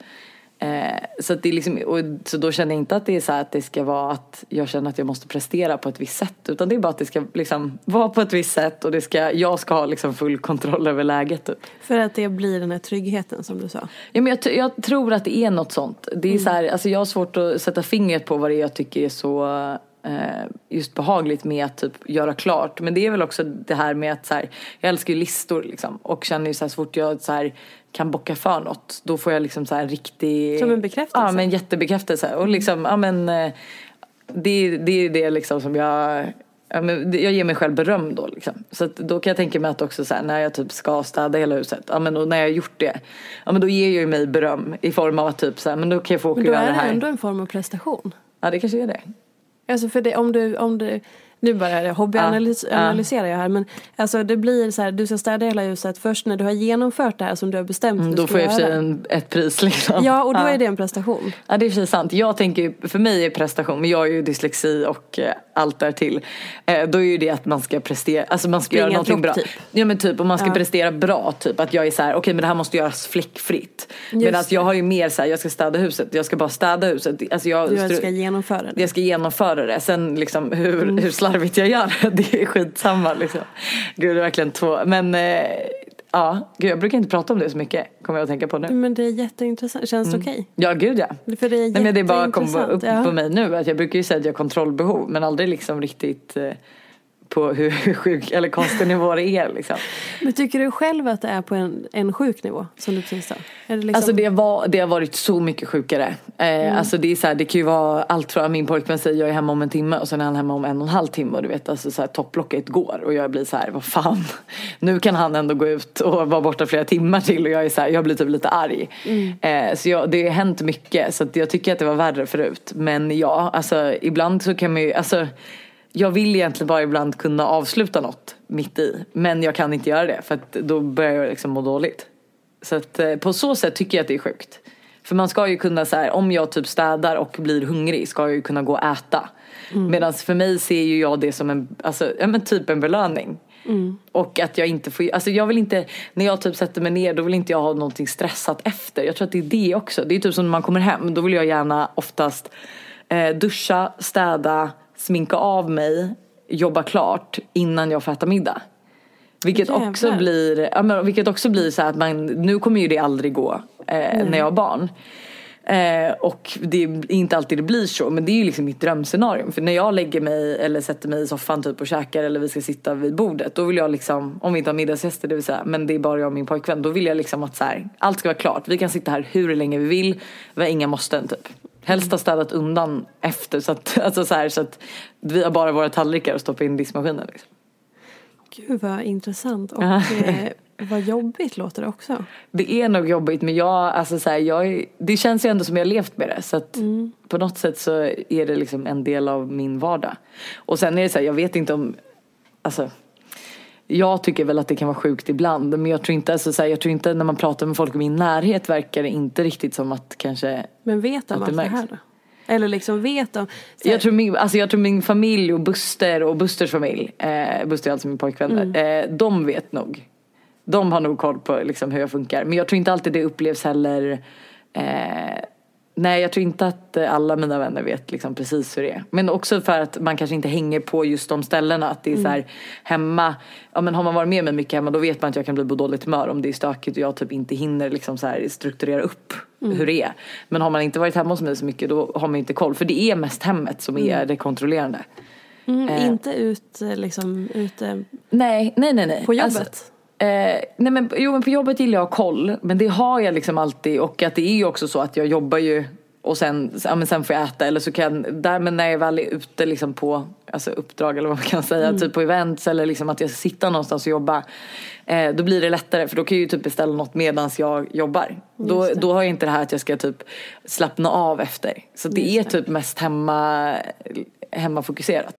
Eh, så, det är liksom, och, så då känner jag inte att det är så att det ska vara att jag känner att jag måste prestera på ett visst sätt. Utan det är bara att det ska liksom vara på ett visst sätt och det ska, jag ska ha liksom full kontroll över läget. Typ. För att det blir den här tryggheten som du sa? Ja, men jag, jag tror att det är något sånt. Det är mm. så här, alltså jag har svårt att sätta fingret på vad det är jag tycker är så eh, just behagligt med att typ göra klart. Men det är väl också det här med att så här, jag älskar ju listor liksom. Och känner ju så här, så fort jag så här, kan bocka för något. Då får jag liksom så här riktig... Som en bekräftelse? Ja, men jättebekräftelse. Och liksom, ja men eh, det, det är det liksom som jag... Ja, men jag ger mig själv beröm då liksom. Så då kan jag tänka mig att också så här, när jag typ ska städa hela huset. Ja men när jag har gjort det. Ja men då ger jag mig beröm i form av att typ så här, men då kan jag få åka och göra det här. Men då är det ändå en form av prestation. Ja det kanske är det. Alltså för det, om du, om du nu jag hobbyanalyserar jag här men alltså det blir så här, du ska städa hela huset först när du har genomfört det här som du har bestämt mm, Då får jag för en, ett pris liksom. Ja och då ja. är det en prestation. Ja det är precis sant. Jag tänker, för mig är prestation, men jag har ju dyslexi och eh, allt där till. Eh, då är ju det att man ska prestera, alltså man ska Springa göra någonting bra. Typ. Ja men typ, och man ska ja. prestera bra typ. Att jag är så här, okej okay, men det här måste göras fläckfritt. Medan jag har ju mer så här, jag ska städa huset, jag ska bara städa huset. Alltså jag, du ska genomföra det. Jag ska genomföra det. Sen liksom hur, mm. hur slarvigt jag gör det, det är skitsamma liksom. Gud det är verkligen två, men eh, Ja, gud, jag brukar inte prata om det så mycket, kommer jag att tänka på nu. Men det är jätteintressant. Känns det okej? Ja, gud ja. För det är Nej, men det är bara kom upp ja. på mig nu att jag brukar ju säga att jag har kontrollbehov men aldrig liksom riktigt eh, på hur sjuk eller konstig nivå det är liksom. Men tycker du själv att det är på en, en sjuk nivå? Som du precis sa? Det liksom... Alltså det, var, det har varit så mycket sjukare. Eh, Alltså det är så här, det kan ju vara allt från min pojkvän säger jag är hemma om en timme och sen är han hemma om en och en halv timme och du vet alltså så här, topplocket går och jag blir så här vad fan. Nu kan han ändå gå ut och vara borta flera timmar till och jag är så här, jag blir typ lite arg. Eh, så jag, det har hänt mycket så att jag tycker att det var värre förut. Men ja, alltså ibland så kan man ju, alltså jag vill egentligen bara ibland kunna avsluta något mitt i. Men jag kan inte göra det för att då börjar jag liksom må dåligt. Så att eh, på så sätt tycker jag att det är sjukt. För man ska ju kunna så här, om jag typ städar och blir hungrig ska jag ju kunna gå och äta. Medan för mig ser ju jag det som en, alltså, ja men typ en belöning. Och att jag inte får, alltså jag vill inte, när jag typ sätter mig ner då vill inte jag ha någonting stressat efter. Jag tror att det är det också. Det är typ som när man kommer hem, då vill jag gärna oftast eh, duscha, städa, sminka av mig, jobba klart innan jag får äta middag. Vilket också blir, ja, men, vilket också blir så att man, nu kommer ju det aldrig gå eh, när jag har barn. Eh, och det är inte alltid det blir så men det är ju liksom mitt drömscenario. För när jag lägger mig eller sätter mig i soffan typ och käkar eller vi ska sitta vid bordet då vill jag liksom, om vi inte har middagsgäster det vill säga, men det är bara jag och min pojkvän. Då vill jag liksom att så här, allt ska vara klart. Vi kan sitta här hur länge vi vill. Vi har inga måsten typ. Helst ha städat undan efter så att, alltså så, här, så att vi har bara våra tallrikar och stoppa in diskmaskinen. Liksom. Gud vad intressant och eh, vad jobbigt låter det också. Det är nog jobbigt men jag, alltså så här, jag, det känns ju ändå som jag levt med det. Så att på något sätt så är det liksom en del av min vardag. Och sen är det så här, jag vet inte om, alltså jag tycker väl att det kan vara sjukt ibland men jag tror inte, alltså så här, jag tror inte när man pratar med folk i min närhet verkar det inte riktigt som att kanske Men vet de allt det här då? Eller liksom vet de? Så Jag tror, min, alltså jag tror min familj och Buster och Busters familj, eh, Buster är alltså min pojkvän, eh, de vet nog. De har nog koll på liksom hur jag funkar. Men jag tror inte alltid det upplevs heller, eh, nej jag tror inte att eh, alla mina vänner vet liksom precis hur det är. Men också för att man kanske inte hänger på just de ställena. Att det är så här hemma, ja men har man varit med mig mycket hemma då vet man att jag kan bli på dåligt humör om det är stökigt och jag typ inte hinner liksom så här strukturera upp hur det är. Men har man inte varit hemma hos mig så mycket då har man inte koll. För det är mest hemmet som är det kontrollerande. mm, inte ut eh, liksom ute Nej, nej, nej. nej. på jobbet? Alltså, eh, nej men, jo men på jobbet gillar jag att ha koll. Men det har jag liksom alltid. Och att det är ju också så att jag jobbar ju och sen, ja, men sen får jag äta. Eller så kan där, men när jag väl är ute liksom på alltså uppdrag eller vad man kan säga. Typ på events eller liksom att jag ska sitta någonstans och jobba. Eh, då blir det lättare för då kan jag ju typ beställa något medans jag jobbar. Då, då har jag inte det här att jag ska typ slappna av efter. Så det är typ mest hemma, hemmafokuserat.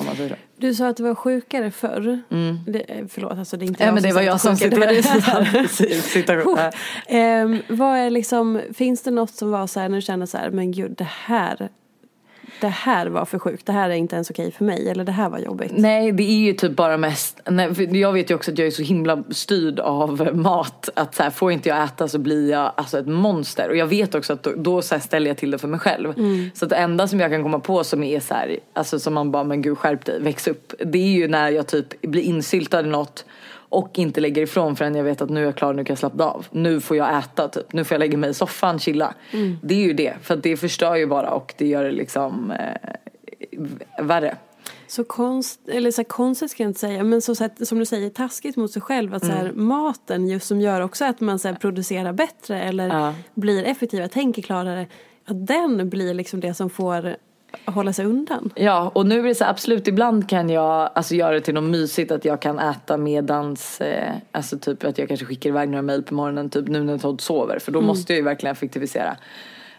Om man säger så. Du sa att det var sjukare förr. Det, eh, förlåt, alltså det är inte Mm. Ja men det var jag som det var som. Citation. Ja. Ehm, vad är liksom, finns det något som var så här när du kände så här, men gud det här, det här var för sjukt, det här är inte ens okej för mig, eller det här var jobbigt. Nej det är ju typ bara mest, nej, jag vet ju också att jag är så himla styrd av mat att så här, får inte jag äta så blir jag alltså ett monster och jag vet också att då, då så här, ställer jag till det för mig själv. Så att det enda som jag kan komma på som är så här, alltså som man bara men gud skärp dig, väx upp. Det är ju när jag typ blir insyltad i något och inte lägger ifrån förrän jag vet att nu är jag klar, nu kan jag slappna av. Nu får jag äta typ, nu får jag lägga mig i soffan, chilla. Det är ju det, för det förstör ju bara och det gör det liksom eh, värre. Så konst, eller så här, konstigt ska jag inte säga, men så, så här, som du säger, taskigt mot sig själv. Att så här, maten just som gör också att man så här, producerar bättre eller Ja. blir effektivare, tänker klarare. Att den blir liksom det som får hålla sig undan. Ja, och nu är det så absolut ibland kan jag alltså, göra det till något mysigt att jag kan äta medans, eh, alltså typ att jag kanske skickar iväg några mejl på morgonen typ nu när Todd sover för då måste jag ju verkligen effektivisera.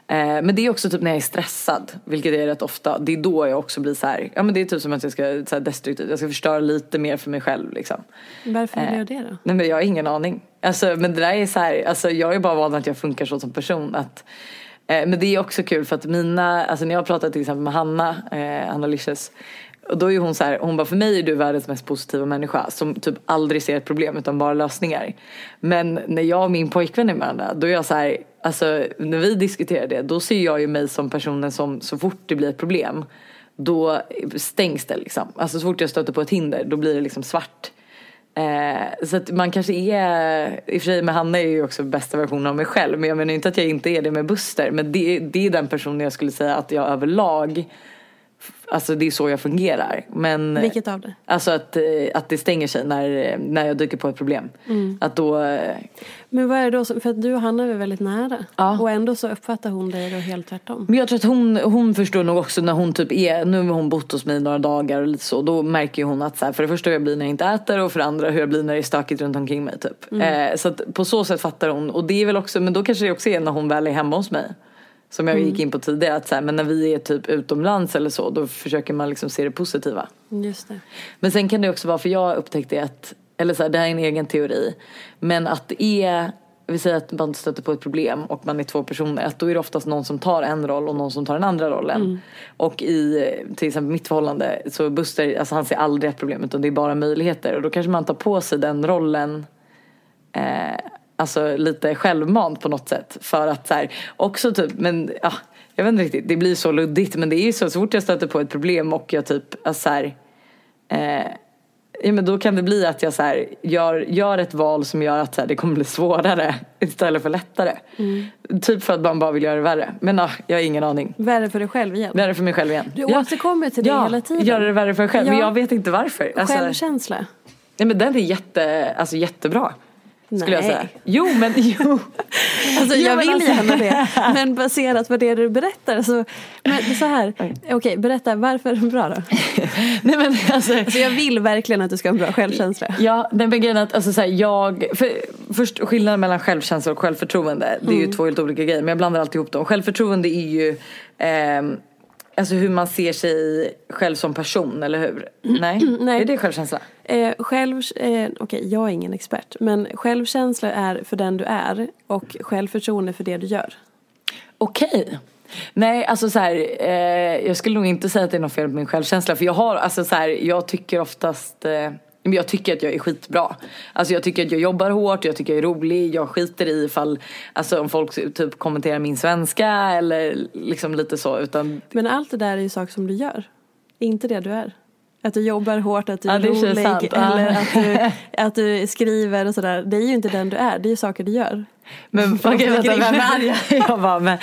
Eh, men det är också typ när jag är stressad, vilket är rätt ofta, det är då jag också blir så här, ja men det är typ som att jag ska, så här destruktivt, jag ska förstöra lite mer för mig själv liksom. Varför vill Eh, jag det då? Nej men jag har ingen aning. Alltså, men det där är så här, alltså, jag är bara van att jag funkar så som person. Att, Eh, men det är också kul för att mina, alltså när jag pratar till exempel med Hanna, eh, Hanna Licious. Och då är hon så här, hon bara för mig är du världens mest positiva människa som typ aldrig ser ett problem utan bara lösningar. Men när jag och min pojkvän är med varandra då är jag så här, alltså när vi diskuterar det då ser jag ju mig som personen som så fort det blir ett problem då stängs det liksom. Alltså så fort jag stöter på ett hinder då blir det liksom svart. Eh, så att man kanske är, i och för sig med Hanna är ju också bästa versionen av mig själv men jag menar inte att jag inte är det med Buster men det, det är den personen jag skulle säga att jag överlag Alltså det är så jag fungerar. Men, Vilket av det? Alltså att, eh, att det stänger sig när, när jag dyker på ett problem. Mm. Att då, eh, Men vad är det då som, för att du och Hanna är väldigt nära. Ja. Och ändå så uppfattar hon dig då helt tvärtom. Men jag tror att hon, hon förstår nog också när hon typ är, nu har hon bott hos mig några dagar och lite så. Då märker ju hon att så här, för det första hur jag blir när jag inte äter och för det andra hur jag blir när det är stökigt runt omkring mig typ. Eh, så att på så sätt fattar hon. Och det är väl också, men då kanske det också är när hon väl är hemma hos mig. Som jag gick in på tidigare, att så här, men när vi är typ utomlands eller så, då försöker man liksom se det positiva. Just det. Men sen kan det också vara, för jag upptäckte att, eller så här, det här är en egen teori, men att det är, vi säger att man stöter på ett problem och man är två personer, att då är det oftast någon som tar en roll och någon som tar den andra rollen. Och i till exempel mitt förhållande så Buster, alltså han ser aldrig ett problem utan det är bara möjligheter och då kanske man tar på sig den rollen eh, alltså lite självmant på något sätt. För att så här, också typ, men ja, jag vet inte riktigt, det blir så luddigt men det är ju så, så fort jag stöter på ett problem och jag typ, alltså så här, eh, ja men då kan det bli att jag så här, gör, gör ett val som gör att så här, det kommer bli svårare istället för lättare. Typ för att man bara vill göra det värre. Men ja, jag har ingen aning. Värre för dig själv igen. Värre för mig själv igen. Du återkommer till det ja, hela tiden. göra det värre för mig själv. Men Ja. jag vet inte varför. Alltså, Självkänsla. nej, men den är jätte, alltså, jättebra. Skulle jag Nej. säga. Jo men jo. Alltså Jo, jag vill alltså- gärna det. Men baserat på det du berättar så. Men så här. Okej, berätta varför bra då? nej men alltså. Alltså jag vill verkligen att du ska ha en bra självkänsla. Ja, den grejen att alltså, så här, jag, för, först skillnaden mellan självkänsla och självförtroende, det är Mm. ju två helt olika grejer men jag blandar alltid ihop dem. Självförtroende är ju ehm, Alltså hur man ser sig själv som person, eller hur? Nej? Nej. Är det självkänsla? Eh, själv, eh, Okej, jag är ingen expert. Men självkänsla är för den du är och självförtroende för det du gör. Okej. Nej, alltså så här, eh, jag skulle nog inte säga att det är något fel på min självkänsla. För jag har, alltså så här, jag tycker oftast, eh, men jag tycker att jag är skitbra. Alltså jag tycker att jag jobbar hårt, jag tycker jag är rolig, jag skiter i ifall, alltså om folk typ kommenterar min svenska eller liksom lite så. Utan Men allt det där är ju saker som du gör. Inte det du är. Att du jobbar hårt, att du är Ja, rolig sant. Ja. eller att du, att du skriver och sådär. Det är ju inte den du är, det är ju saker du gör. Men okej vänta, vem är jag? Jag bara, men,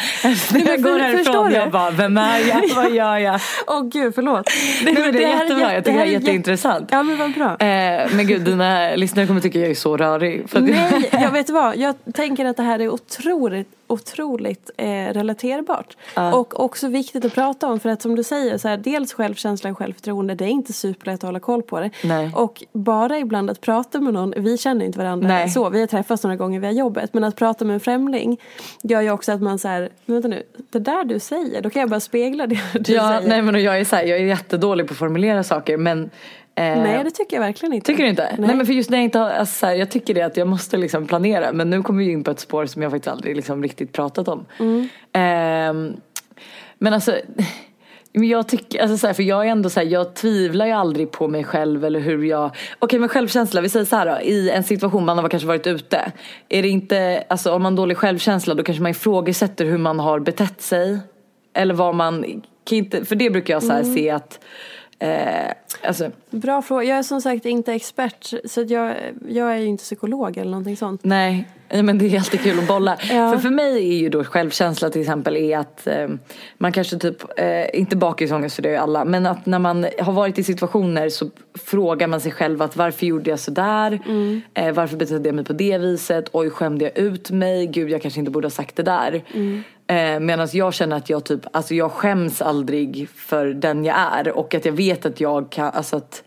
när jag går härifrån jag bara, vem är jag? Vad gör jag? Åh gud, förlåt. Nej, men det är jättebra, jag tycker det här är jätte- jätteintressant. Ja men vad bra. Eh, men gud, dina lyssnare kommer tycka jag är så rörig. Nej, jag vet vad. Jag tänker att det här är otroligt otroligt eh, relaterbart. Och också viktigt att prata om för att som du säger, så här, dels självkänsla och självförtroende, det är inte superlätt att hålla koll på det. Nej. Och bara ibland att prata med någon, vi känner inte varandra Nej. så, vi har träffats några gånger via jobbet, men att prata med en främling gör ju också att man så här, men vänta nu, det där du säger, då kan jag bara spegla det du Ja, säger. nej men och jag är så här, jag är jättedålig på att formulera saker men eh, Nej, det tycker jag verkligen inte. Tycker du inte? Nej. men för just när jag inte har, alltså, så här, jag tycker det att jag måste liksom planera men nu kommer vi in på ett spår som jag faktiskt aldrig liksom riktigt pratat om. Mm. Ehm, men alltså men jag tycker, alltså så här, för jag är ändå så här, jag tvivlar ju aldrig på mig själv eller hur jag, okej men självkänsla, vi säger så här då, i en situation man har kanske varit ute. Är det inte, alltså om man har dålig självkänsla då kanske man ifrågasätter hur man har betett sig. Eller vad man, kan inte, för det brukar jag så Mm. se att, eh, alltså Bra fråga. Jag är som sagt inte expert så jag, jag är ju inte psykolog eller någonting sånt. Nej, nej, men det är alltid kul att bolla. Ja. För för mig är ju då självkänsla till exempel är att eh, man kanske typ, eh, inte bakisångest för det är ju alla, men att när man har varit i situationer så frågar man sig själv att varför gjorde jag sådär? Mm. Eh, varför betedde jag mig på det viset? Oj, skämde jag ut mig? Gud, jag kanske inte borde ha sagt det där. Mm. Eh, Medan jag känner att jag typ, alltså jag skäms aldrig för den jag är och att jag vet att jag kan, alltså att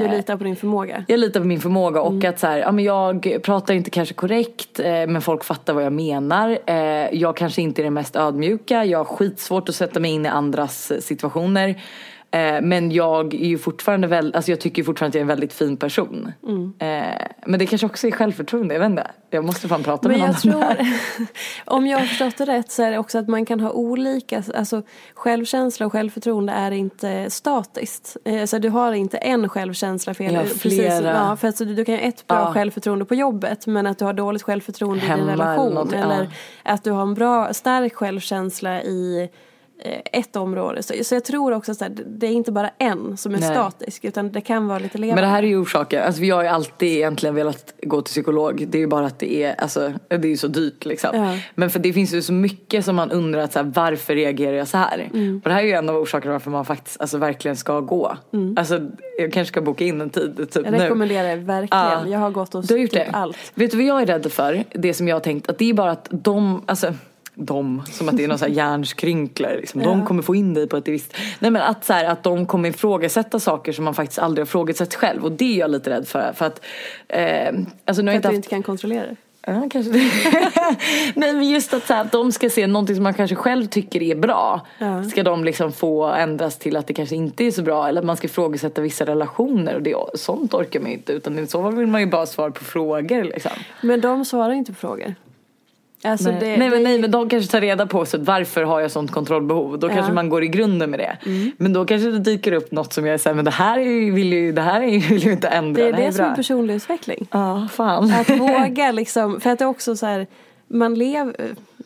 Du litar på din förmåga. jag litar på min förmåga och Mm. att så här, ja, men jag pratar inte kanske korrekt eh, men folk fattar vad jag menar. Eh, jag kanske inte är den mest ödmjuka, jag har skitsvårt att sätta mig in i andras eh, situationer. Eh, men jag är ju fortfarande väl, alltså jag tycker fortfarande att jag är en väldigt fin person. Mm. Eh, men det kanske också är självförtroende, jag vet inte. Jag måste fan prata Men med någon jag om det tror, här. om jag har förstått det rätt så är det också att man kan ha olika, alltså självkänsla och självförtroende är inte statiskt. Eh, Så du har inte en självkänsla för har flera. ja, för att så du, du kan ha ett bra Ja. självförtroende på jobbet men att du har dåligt självförtroende i Hemma din eller relation. något, eller ja. att du har en bra, stark självkänsla i ett område. Så, så jag tror också att det är inte bara en som är Nej. statisk utan det kan vara lite levande. Men det här är ju orsaker, alltså jag har ju alltid egentligen velat gå till psykolog. Det är ju bara att det är, alltså, det är så dyrt liksom. Ja. Men för det finns ju så mycket som man undrar att så här, varför reagerar jag så här? Mm. Och det här är ju en av orsakerna varför man faktiskt alltså, verkligen ska gå. Alltså jag kanske ska boka in en tid typ Mm. jag nu. rekommenderar det verkligen. Ja. Jag har gått hos Du har gjort typ det? allt. Vet du vad jag är rädd för? Det som jag har tänkt, att det är bara att de, alltså de, som att det är någon sån här hjärnskrynkler liksom. De kommer få in dig på ett visst... Nej men att så här, att de kommer ifrågasätta saker som man faktiskt aldrig har ifrågasatt själv. Och det är jag lite rädd för. För att, eh, alltså nu har För att inte du haft... inte kan kontrollera det. Ja, kanske det. Nej men just att, så här, att de ska se någonting som man kanske själv tycker är bra. Ja. Ska de liksom få ändras till att det kanske inte är så bra. Eller att man ska ifrågasätta vissa relationer. Och det, sånt orkar man ju inte. Utan i så fall vill man ju bara svara på frågor liksom. Men de svarar inte på frågor. Alltså nej. det, nej, men, det, nej men de kanske tar reda på så varför har jag sånt kontrollbehov. Då kanske Ja. Mm. man går i grunden med det. Men då kanske det dyker upp något som jag är såhär, men det här är ju, vill ju, det här är vill ju inte ändra. det är här det som är personlig utveckling. Ja, fan. Att våga liksom, för att det är också så här, man lever,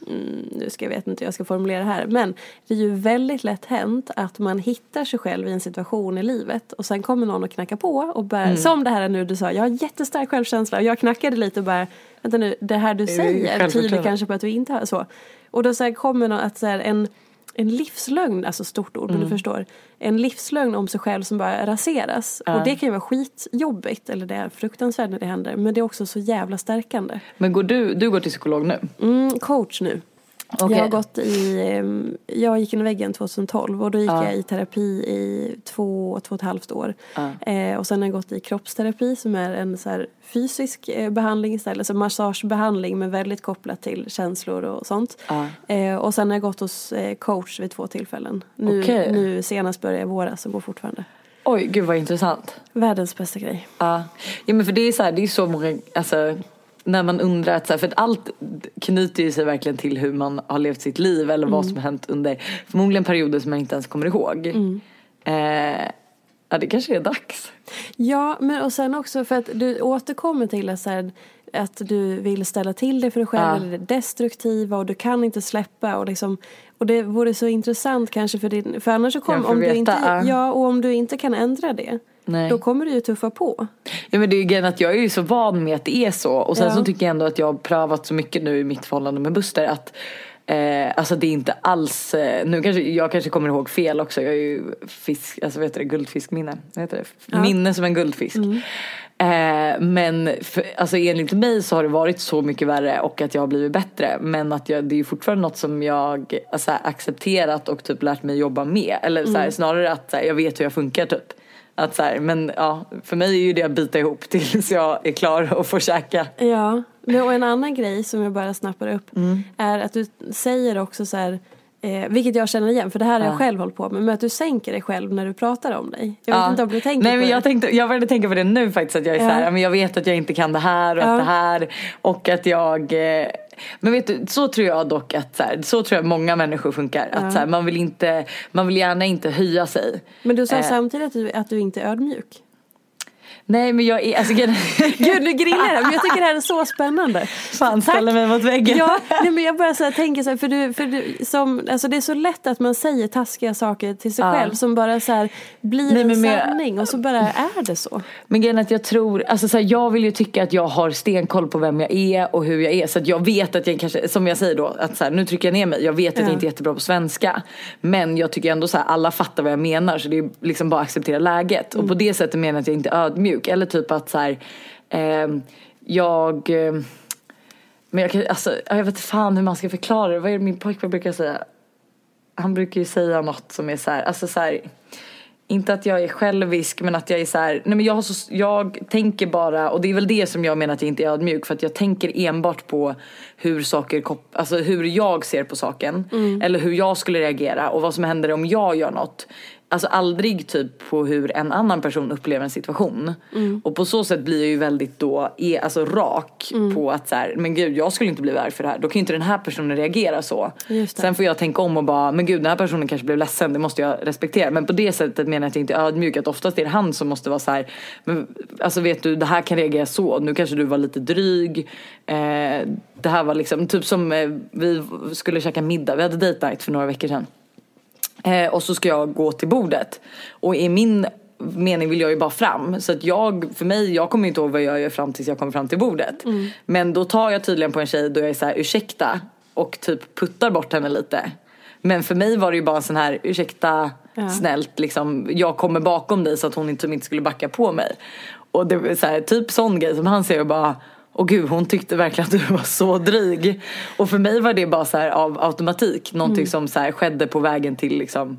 mm, nu ska jag vet inte hur jag ska formulera det här, men det är ju väldigt lätt hänt att man hittar sig själv i en situation i livet och sen kommer någon och knackar på och bara, Mm. som det här nu du sa, jag har jättestark självkänsla och jag knackade lite och bara, vänta nu, det här du det säger tyder kanske på att du inte har så. Och då så här kommer någon att så här, en en livslögn, alltså stort ord men Mm. du förstår. En livslögn om sig själv som bara raseras. Och det kan ju vara skitjobbigt, eller det är fruktansvärt när det händer. Men det är också så jävla stärkande. Men går du, du går till psykolog nu? Mm, coach nu. Okej. Jag har gått i, ehm, jag gick in i väggen 2012 och då gick Ja. jag i terapi i två, två och ett halvt år. Ja. Eh, och sen har jag gått i kroppsterapi som är en så här fysisk eh, behandling istället, alltså massagebehandling men väldigt kopplat till känslor och sånt. Ja. Eh, och sen har jag gått hos eh, coach vid två tillfällen. Nu, Okej. nu senast började jag i våras och går fortfarande. Oj, gud vad intressant. Världens bästa grej. Ja, ja men för det är så här, det är så många, alltså när man undrar att så här, för att allt knyter ju sig verkligen till hur man har levt sitt liv eller vad som har hänt under förmodligen perioder som man inte ens kommer ihåg. Eh, ja det kanske är dags. Ja, men och sen också för att du återkommer till att, så här, att du vill ställa till det för dig själv, Ja. eller det destruktiva och du kan inte släppa och liksom och det vore så intressant kanske för din, för annars så kommer, om du veta, inte, ja. ja och om du inte kan ändra det, Nej. då kommer du ju tuffa på. Ja men det är ju grejen att jag är ju så van med att det är så och sen Ja. så tycker jag ändå att jag har prövat så mycket nu i mitt förhållande med Buster att Eh, alltså det är inte alls, eh, nu kanske, jag kanske kommer ihåg fel också, jag är ju fisk, alltså vet du det, guldfiskminne, vad heter det? Ja. Minne som en guldfisk. Eh, men för, alltså enligt mig så har det varit så mycket värre och att jag har blivit bättre. Men att jag, det är ju fortfarande något som jag alltså, accepterat och typ lärt mig jobba med. Eller så här, snarare att så jag vet hur jag funkar typ. Att så här, men ja, för mig är ju det att bita ihop tills jag är klar och får käka. Ja, och en annan grej som jag bara snappar upp Mm. är att du säger också så här Eh, vilket jag känner igen, för det här har jag själv hållit på med. Men att du sänker dig själv när du pratar om dig. Jag vet Ja. inte om du tänker Nej men jag, tänkte, jag började tänka på det nu faktiskt att jag är Ja. så här, men jag vet att jag inte kan det här och att det här och att jag eh, men vet du, så tror jag dock att så, här, så tror jag många människor funkar. Att så här, man vill inte, man vill gärna inte höja sig. Men du sa Eh. samtidigt att du, att du inte är ödmjuk. Nej men jag är, alltså Gud nu grillar jag, men jag tycker det här är så spännande. fan ställer mig mot väggen. Ja, nej, men jag bara så här, tänker så här, för du, för du som, alltså det är så lätt att man säger taskiga saker till sig Ja. själv som bara så här blir Nej, en sanning och så bara är det så. Men grejen att jag tror, alltså så här, jag vill ju tycka att jag har stenkoll på vem jag är och hur jag är. Så att jag vet att jag kanske, som jag säger då, att så här, nu trycker jag ner mig. Jag vet att Ja. jag inte är jättebra på svenska. Men jag tycker ändå så här, alla fattar vad jag menar. Så det är liksom bara att acceptera läget. Och på det sättet menar jag att jag inte är ödmjuk. Eller typ att så här, ehm, jag... ehm, men jag kan, alltså, jag vet inte fan hur man ska förklara det. Vad är det min pojkvän brukar säga? Han brukar ju säga något som är så här, alltså så här, inte att jag är självisk men att jag är så här, nej men jag, har så, jag tänker bara, och det är väl det som jag menar att jag inte är ödmjuk för att jag tänker enbart på hur saker, alltså hur jag ser på saken eller hur jag skulle reagera och vad som händer om jag gör något. Alltså aldrig typ på hur en annan person upplever en situation. Och på så sätt blir jag ju väldigt då, är, alltså rak på att så här, men gud jag skulle inte bli arg för det här. Då kan ju inte den här personen reagera så. Sen får jag tänka om och bara, men gud den här personen kanske blev ledsen, det måste jag respektera. Men på det sättet menar jag att jag inte är ödmjuk, att oftast är det han som måste vara så här, men alltså vet du det här kan reagera så, nu kanske du var lite dryg. Eh, det här var liksom, typ som eh, vi skulle käka middag, vi hade date night för några veckor sedan. Eh, och så ska jag gå till bordet. Och i min mening vill jag ju bara fram. Så att jag, för mig, jag kommer inte ihåg vad jag gör fram tills jag kommer fram till bordet. Men då tar jag tydligen på en tjej då jag är så här, ursäkta. Och typ puttar bort henne lite. Men för mig var det ju bara en sån här, ursäkta snällt liksom. Jag kommer bakom dig så att hon inte, inte skulle backa på mig. Och det var så här, typ sån grej som han säger och bara och gud hon tyckte verkligen att du var så dryg. Och för mig var det bara så här av automatik. Någonting som så här skedde på vägen till liksom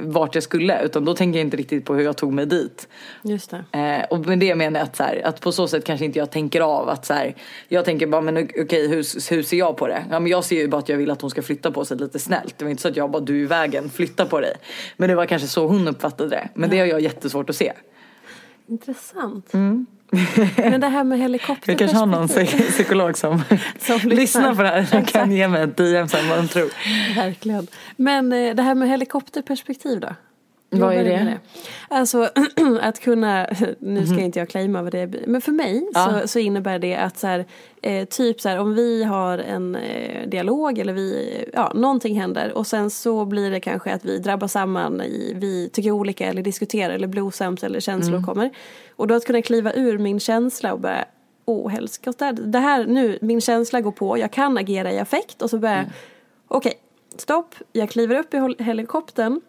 vart jag skulle. Utan då tänker jag inte riktigt på hur jag tog mig dit. Just det. Eh, och med det menar jag att, så här, att på så sätt kanske inte jag tänker av att så här, jag tänker bara men okej hur, hur ser jag på det? Ja men jag ser ju bara att jag vill att hon ska flytta på sig lite snällt. Det var inte så att jag bara du är i vägen, flytta på dig. Men det var kanske så hon uppfattade det. Men det har jag jättesvårt att se. Intressant. Men det här med helikopter. Vi kanske har någon psy- psykolog som, Som lyssnar. på det här och kan ge mig ett DM sen vad de tror. Verkligen. Men eh, det här med helikopterperspektiv då? Vad är det? med Alltså att kunna, nu ska inte jag claima vad det blir, men för mig Mhm. Ja. så, så innebär det att så här, eh, typ så här, om vi har en eh, dialog eller vi, ja någonting händer och sen så blir det kanske att vi drabbar samman i, vi tycker olika eller diskuterar eller blir osams eller känslor Mm. kommer. Och då att kunna kliva ur min känsla och bara Åh helskotta, det här nu, min känsla går på, jag kan agera i affekt och så börjar Mm. okej, stopp, jag kliver upp i helikoptern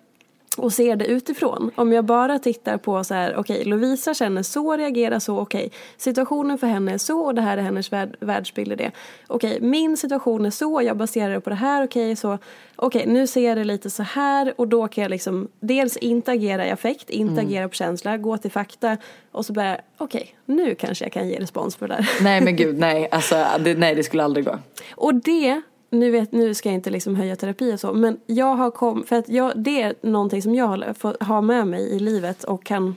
och ser det utifrån. Om jag bara tittar på så här, okej Lovisa känner så, reagerar så, okej situationen för henne är så och det här är hennes värld, världsbild i det. Okej, min situation är så, jag baserar det på det här, okej så, okej nu ser jag det lite så här och då kan jag liksom dels inte agera i affekt, inte agera på känsla, gå till fakta och så börjar okej nu kanske jag kan ge respons på det där. Nej men gud nej, alltså det, nej det skulle aldrig gå. Och det, nu, vet, nu ska jag inte liksom höja terapi och så, men jag har kom, för att jag, det är någonting som jag har med mig i livet och kan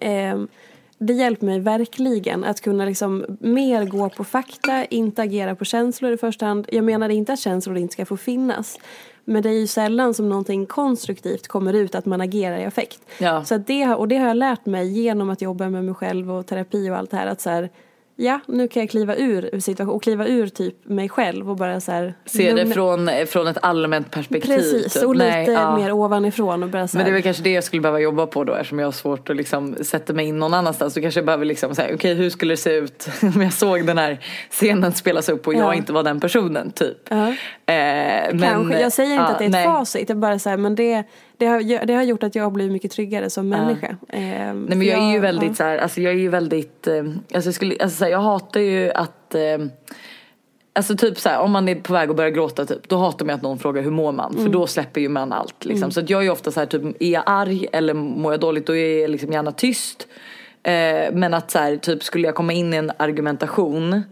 ehm, det hjälper mig verkligen att kunna liksom mer gå på fakta, inte agera på känslor i första hand. Jag menar inte att känslor inte ska få finnas. Men det är ju sällan som någonting konstruktivt kommer ut att man agerar i affekt. Ja. Så det, och det har jag lärt mig genom att jobba med mig själv och terapi och allt det här. Att så här, ja, nu kan jag kliva ur situationen och kliva ur typ mig själv och bara så här. Se det från, från ett allmänt perspektiv. Precis, typ. och lite Nej, ja. mer ovanifrån och bara så Men det är här. väl kanske det jag skulle behöva jobba på då eftersom jag har svårt att liksom sätta mig in någon annanstans. Så kanske jag behöver liksom säga okej hur skulle det se ut om jag såg den här scenen spelas upp och jag Ja. inte var den personen typ. Ja. Eh, men, Kanske, jag säger inte ja, att det är ett nej. facit, jag bara så här, men det, det, har, det har gjort att jag har blivit mycket tryggare som människa. Eh, Nej men jag är ju väldigt så här, alltså jag är ju väldigt, eh, alltså jag skulle, alltså så här, jag hatar ju att eh, Alltså typ så här, om man är på väg att börja gråta typ, då hatar man att någon frågar hur mår man? För då släpper ju man allt liksom. Så att jag är ofta så här, typ, är jag arg eller mår jag dåligt då är jag liksom gärna tyst. Eh, men att så här, typ skulle jag komma in i en argumentation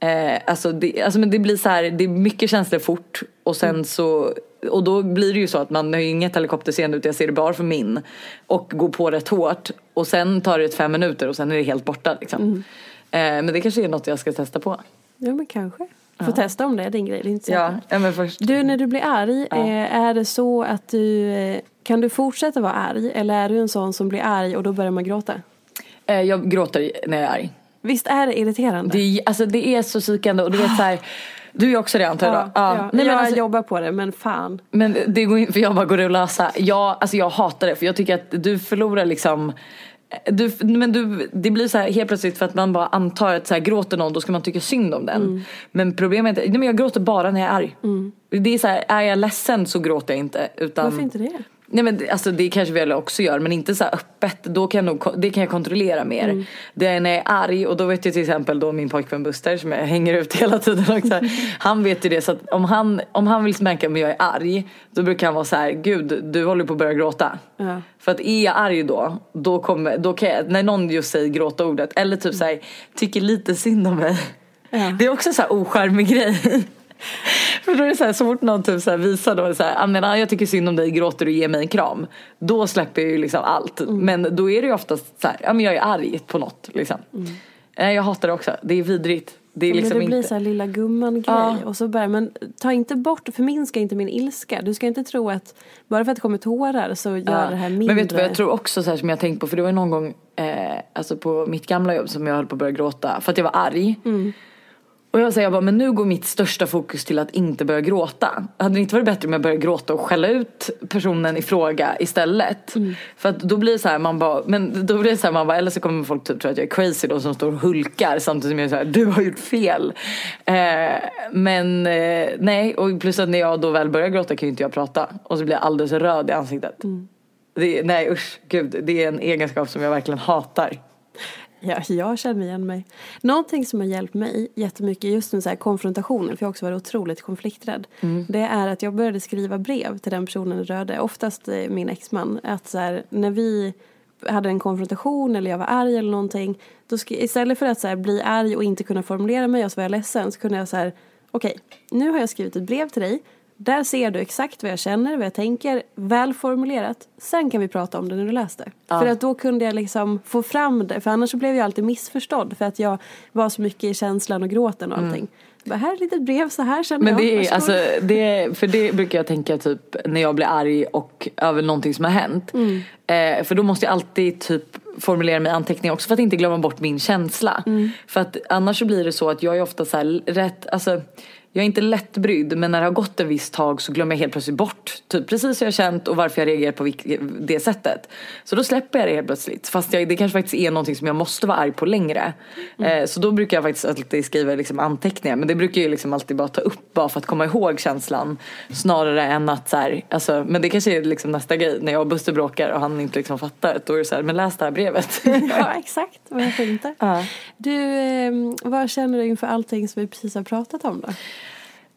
Eh, alltså, det, alltså men det blir så här, det är mycket känslor fort och sen så och då blir det ju så att man har ju inget helikopterseende utan jag ser det bara för min och går på rätt hårt och sen tar det fem minuter och sen är det helt borta liksom. Eh, men det kanske är något jag ska testa på. Ja men kanske. Får testa om det är din grej, det är inte säkert. Ja, ja men först. Du när du blir arg, eh, är det så att du, eh, kan du fortsätta vara arg eller är du en sån som blir arg och då börjar man gråta? Eh, jag gråter när jag är arg. Visst är det irriterande? Det är, alltså det är så psykande och du vet så här, du är också det antar jag ja, ja. Nej, men jag alltså, jobbar på det men fan. Men det går för jag bara går det att lösa. Jag, alltså jag hatar det för jag tycker att du förlorar liksom du, men du, det blir så här helt plötsligt för att man bara antar att så här, gråter någon då ska man tycka synd om den. Mm. Men problemet är, men jag gråter bara när jag är arg. Det är så här, är jag ledsen så gråter jag inte. Utan, Varför inte det? Nej men alltså det kanske vi alla också gör men inte så öppet. Då kan jag nog, det kan jag kontrollera mer. Mm. Det är när jag är arg och då vet jag till exempel då min pojkvän Buster som jag hänger ut hela tiden också. han vet ju det så att om han, om han vill märka om jag är arg då brukar han vara så här gud du håller på att börja gråta. Ja. För att är jag arg då, då kommer, då kan jag, när någon just säger gråta ordet eller typ så här, tycker lite synd om mig. Det är också så här ocharmig grej. För då är det så här, så fort någon typ så här visar då så här, "Ah, men, ah, jag tycker synd om dig, gråter du, ge mig en kram. Då släpper jag ju liksom allt. Mm. Men då är det ju oftast så här, ja men jag är arg på något liksom. Eh, Jag hatar det också, det är vidrigt. Det är Mm. Men liksom det blir inte... så här lilla gumman grej Ja. och så bara, men ta inte bort, förminska inte min ilska. Du ska inte tro att bara för att det kommer tårar så gör Ja. det här mindre. Men vet du vad jag tror också så här som jag tänkt på för det var någon gång eh, alltså på mitt gamla jobb som jag höll på att börja gråta för att jag var arg. Mm. Och jag säger jag bara men nu går mitt största fokus till att inte börja gråta. Hade det inte varit bättre om jag började gråta och skälla ut personen i fråga istället? Mm. För att då blir det så här man bara men då blir det så här man bara eller så kommer folk typ tro att jag är crazy då som står och hulkar samtidigt som jag är så här du har gjort fel. Eh, men eh, nej och plus att när jag då väl börjar gråta kan ju inte jag prata och så blir jag alldeles röd i ansiktet. Mm. Det, nej usch, gud, det är en egenskap som jag verkligen hatar. Ja, jag känner igen mig. Någonting som har hjälpt mig jättemycket just med så här konfrontationer, för jag har också varit otroligt konflikträdd. Det är att jag började skriva brev till den personen i röde, oftast eh, min exman. Att så här, när vi hade en konfrontation eller jag var arg eller någonting. Då istället för att så här, bli arg och inte kunna formulera mig och så var jag ledsen så kunde jag så här, okej, nu har jag skrivit ett brev till dig. Där ser du exakt vad jag känner, vad jag tänker, väl formulerat. Sen kan vi prata om det när du läst det. För att då kunde jag liksom få fram det, för annars så blev jag alltid missförstådd för att jag var så mycket i känslan och gråten och allting. Jag Bara, här är ett litet brev, så här känner Men jag. det är, Varsågod. alltså, det är, för det brukar jag tänka typ när jag blir arg och över någonting som har hänt. Eh, för då måste jag alltid typ formulera mig i anteckningar också för att inte glömma bort min känsla. För att annars så blir det så att jag är ofta så här rätt, alltså jag är inte lättbrydd men när det har gått en viss tag så glömmer jag helt plötsligt bort typ precis hur jag känt och varför jag reagerar på det sättet. Så då släpper jag det helt plötsligt. Fast jag, det kanske faktiskt är någonting som jag måste vara arg på längre. Eh, så då brukar jag faktiskt alltid skriva liksom anteckningar. Men det brukar jag liksom alltid bara ta upp bara för att komma ihåg känslan. Snarare än att så här, alltså, men det kanske är liksom nästa grej när jag och Buster bråkar och han inte liksom fattar. Då är det så här, men läs det här brevet. Ja, exakt. Varför inte? Ja. Du, eh, vad känner du inför allting som vi precis har pratat om då?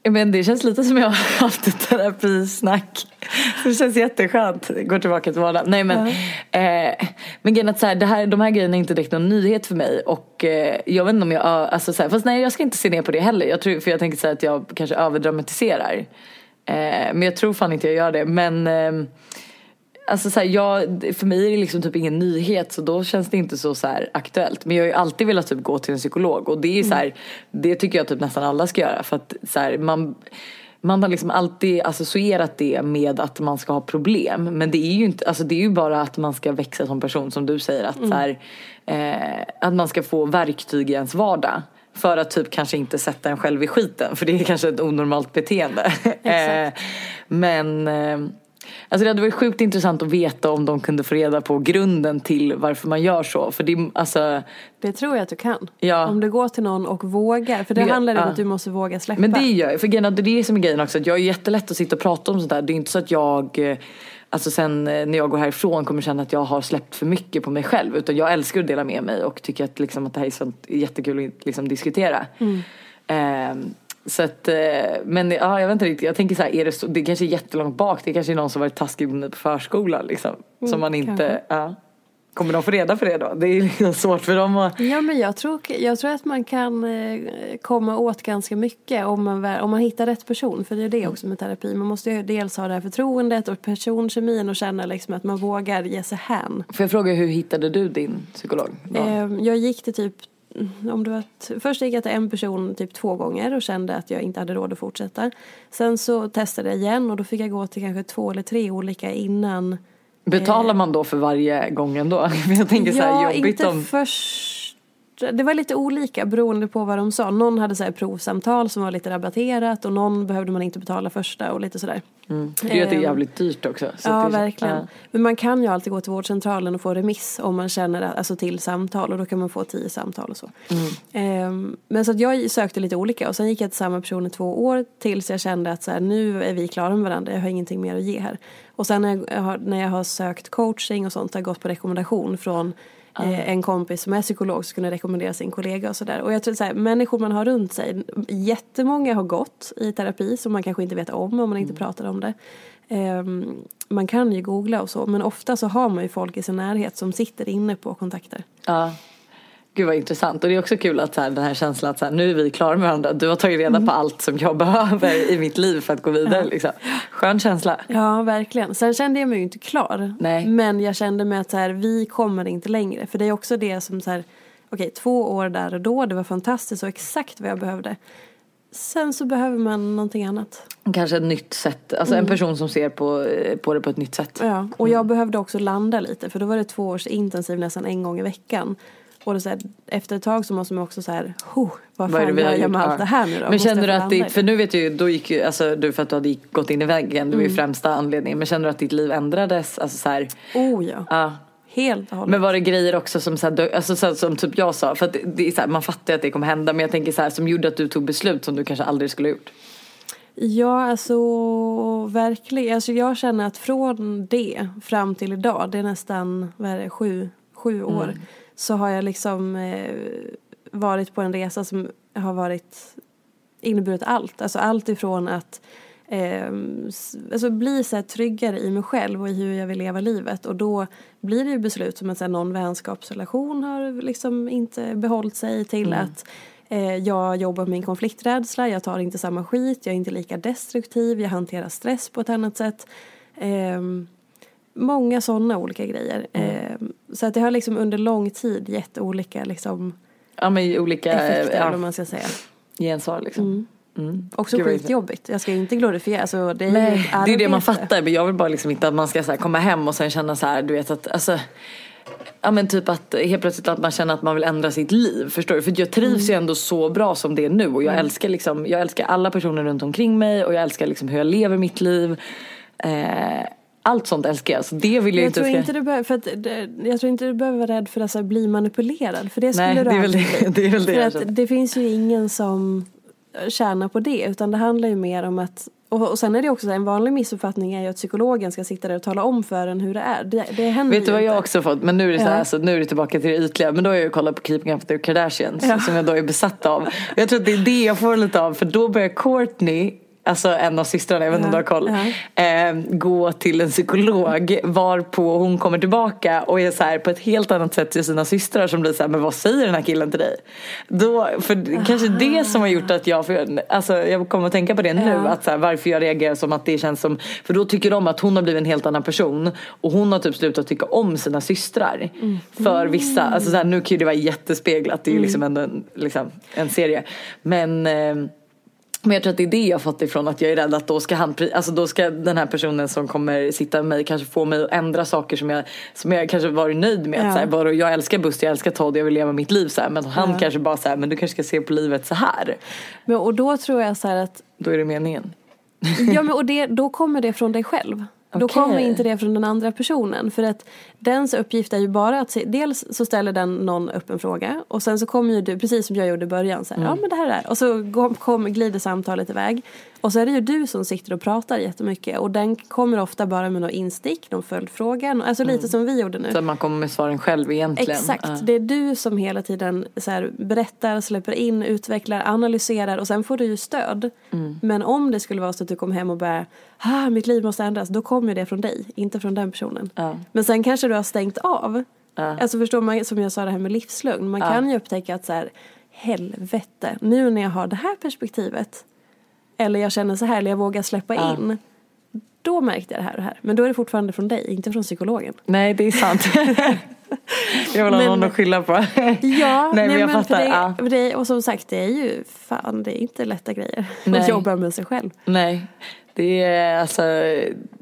Men det känns lite som jag har haft ett terapisnack. Det känns jätteskönt. Går tillbaka till vardagen. Nej men, eh, men grejen att så här, det här, de här grejerna är inte direkt någon nyhet för mig. Och eh, jag vet inte om jag, alltså så här, fast nej jag ska inte se ner på det heller. Jag tror, för jag tänker så här att jag kanske överdramatiserar. Eh, men jag tror fan inte jag gör det. Men eh, Alltså så här, jag, för mig är det liksom typ ingen nyhet så då känns det inte så, så här aktuellt. Men jag har ju alltid velat typ gå till en psykolog och det är så här, det tycker jag typ nästan alla ska göra för att så här, man man har liksom alltid associerat det med att man ska ha problem. Men det är ju inte, alltså det är ju bara att man ska växa som person som du säger. Att, så här, eh, att man ska få verktyg i ens vardag. För att typ kanske inte sätta en själv i skiten. För det är kanske ett onormalt beteende. eh, men eh, Alltså det hade varit sjukt intressant att veta om de kunde få reda på grunden till varför man gör så. För det, alltså, Det tror jag att du kan. Ja. Om du går till någon och vågar. För det Det- handlar om ja. att du måste våga släppa. Men det gör jag. För det är det som är grejen också. Att jag är jättelätt att sitta och prata om sånt där. Det är inte så att jag eh, Alltså sen eh, när jag går härifrån kommer känna att jag har släppt för mycket på mig själv. Utan jag älskar att dela med mig och tycker att, liksom, att det här är sånt jättekul att liksom, diskutera. Ehm, så att, eh, men ja, jag vet inte riktigt. Jag tänker så här, är det, så, det kanske är jättelångt bak. Det kanske är någon som varit taskig mot på förskolan liksom. som man inte, ja. Kommer de få reda på det då? Det är liksom svårt för dem att Ja men jag tror, jag tror att man kan eh, komma åt ganska mycket om man, om man hittar rätt person. För det är det också med terapi. Man måste ju dels ha det här förtroendet och personkemin och känna liksom att man vågar ge sig hän. Får jag fråga hur hittade du din psykolog? Då? Eh, Jag gick till typ mm, om det var ett, först gick jag till en person typ två gånger och kände att jag inte hade råd att fortsätta. Sen så testade jag igen och då fick jag gå till kanske två eller tre olika innan Betalar man då för varje gång ändå? Jag tänker så här ja, jobbigt inte om... först. Det var lite olika beroende på vad de sa. Någon hade så här provsamtal som var lite rabatterat och någon behövde man inte betala första och lite sådär. Mm. Det är ju att det är Ehm, jävligt dyrt också. så Ja, det verkligen. ja. Men man kan ju alltid gå till vårdcentralen och få remiss om man känner att, alltså till samtal och då kan man få tio samtal och så. Mm. Ehm, men så att jag sökte lite olika och sen gick jag till samma person i två år tills jag kände att så här, nu är vi klara med varandra, jag har ingenting mer att ge här. Och sen när jag har, när jag har sökt coaching och sånt har jag gått på rekommendation från eh, en kompis som är psykolog som kunde rekommendera sin kollega och sådär. Och jag tror så här, människor man har runt sig, jättemånga har gått i terapi som man kanske inte vet om om man inte pratar om det. Ehm, man kan ju googla och så men ofta så har man ju folk i sin närhet som sitter inne på kontakter. Ja. Gud vad intressant. Och det är också kul att så här, den här känslan att så här, nu är vi klara med varandra. Du har tagit reda Mm. på allt som jag behöver i mitt liv för att gå vidare. Liksom. Skön känsla. Ja, verkligen. Sen kände jag mig ju inte klar. Nej. Men jag kände mig att så här, vi kommer inte längre. För det är också det som så här, okej, två år där och då, det var fantastiskt och exakt vad jag behövde. Sen så behöver man någonting annat. Kanske ett nytt sätt. Alltså en person som ser på, på det på ett nytt sätt. Mm. Ja, och jag behövde också landa lite. För då var det två års intensiv nästan en gång i veckan. Och så här, efter ett tag så måste man också så här, oh, vad fan gör jag gjort? med allt det här nu då? Men Måste känner du att ditt, för nu vet ju, då gick ju, alltså du för att du hade gått in i väggen, det var ju främsta anledningen. Men känner du att ditt liv ändrades? Alltså så här, Oh ja, ja. helt och hållet. Men var det grejer också som, så här, alltså, så här, som typ jag sa, för att det, det är så här, man fattar ju att det kommer hända. Men jag tänker så här, som gjorde att du tog beslut som du kanske aldrig skulle ha gjort. Ja, alltså verkligen. Alltså, jag känner att från det fram till idag, det är nästan vad är det, sju, sju Mm. Så har jag liksom eh, varit på en resa som har varit inneburit allt. Alltså allt ifrån att eh, alltså bli så tryggare i mig själv och i hur jag vill leva livet. Och då blir det ju beslut som att här, någon vänskapsrelation har liksom inte behållit sig till att eh, jag jobbar med min konflikträdsla, jag tar inte samma skit, jag är inte lika destruktiv, jag hanterar stress på ett annat sätt. Ehm, många sådana olika grejer. Ehm, så att det har liksom under lång tid gett olika liksom, Ja men olika effekter eller ja, man ska säga. gensvar liksom. Mm. Också Gud, skitjobbigt. Jag ska inte glorifiera. Alltså, det är Nej, det är det man fattar. Men jag vill bara liksom inte att man ska så komma hem och sen känna så här, du vet att alltså Ja men typ att helt plötsligt att man känner att man vill ändra sitt liv. Förstår du? För jag trivs ju ändå så bra som det är nu. Och jag älskar liksom, jag älskar alla personer runt omkring mig. Och jag älskar liksom hur jag lever mitt liv. Eh, allt sånt älskar jag. Så det vill jag, Jag inte tror inte, du behöver, för att, det- jag tror inte du behöver vara rädd för att bli manipulerad. För det skulle Nej, du det är väl det, det, är väl det För att det finns ju ingen som tjänar på det. Utan det handlar ju mer om att och, och sen är det också en vanlig missuppfattning är ju att psykologen ska sitta där och tala om för en hur det är. Det, det händer Vet du vad jag inte. också fått? Men nu är det så här, Ja. alltså, nu är det tillbaka till det ytliga. Men då har jag ju kollat på Keeping Up with the Kardashians. Ja. Som jag då är besatt av. Jag tror att det är det jag får lite av. För då börjar Courtney Alltså en av systrarna, jag vet inte om du har koll. Eh, gå till en psykolog varpå hon kommer tillbaka och är så här på ett helt annat sätt till sina systrar som blir så här, men vad säger den här killen till dig? Då, för det- kanske det som har gjort att jag, för, alltså jag kommer att tänka på det nu, Ja. att så här, varför jag reagerar som att det känns som, för då tycker de att hon har blivit en helt annan person och hon har typ slutat tycka om sina systrar. För vissa, alltså så här, nu kan ju det vara jättespeglat, det är ju liksom ändå en, liksom, en serie. Men eh, Men jag tror att det är det jag fått ifrån att jag är rädd att då ska han, alltså då ska den här personen som kommer sitta med mig kanske få mig att ändra saker som jag, som jag kanske varit nöjd med. Ja. Så här, bara, jag älskar Buster, jag älskar Todd, jag vill leva mitt liv så här. Men han kanske bara så här, men du kanske ska se på livet så här. Men, och då tror jag så här att Då är det meningen. Ja men och det, då kommer det från dig själv. Då kommer inte det från den andra personen. För att dens uppgift är ju bara att se, dels så ställer den någon upp en fråga och sen så kommer ju du, precis som jag gjorde i början, så här, ja men det här är och så går- kom, glider samtalet iväg. Och så är det ju du som sitter och pratar jättemycket och den kommer ofta bara med någon instick, någon följdfråga, alltså lite som vi gjorde nu. Så man kommer med svaren själv egentligen. Exakt, Ja. det är du som hela tiden så här, berättar, släpper in, utvecklar, analyserar och sen får du ju stöd. Mm. Men om det skulle vara så att du kom hem och bara, ah, mitt liv måste ändras, då kommer det från dig, inte från den personen. Ja. Men sen kanske du har stängt av. Ja. Alltså förstår man, som jag sa det här med livslugn, man kan ju upptäcka att så här, helvete, nu när jag har det här perspektivet, eller jag känner så här, eller jag vågar släppa Ja. in, då märkte jag det här och det här. Men då är det fortfarande från dig, inte från psykologen. Nej det är sant. jag vill ha Men- någon att skylla på. Ja, Nej, men jag för fattar. Det, det, och som sagt, det är ju fan, det är inte lätta grejer Nej. att jobba med sig själv. Nej, det är alltså,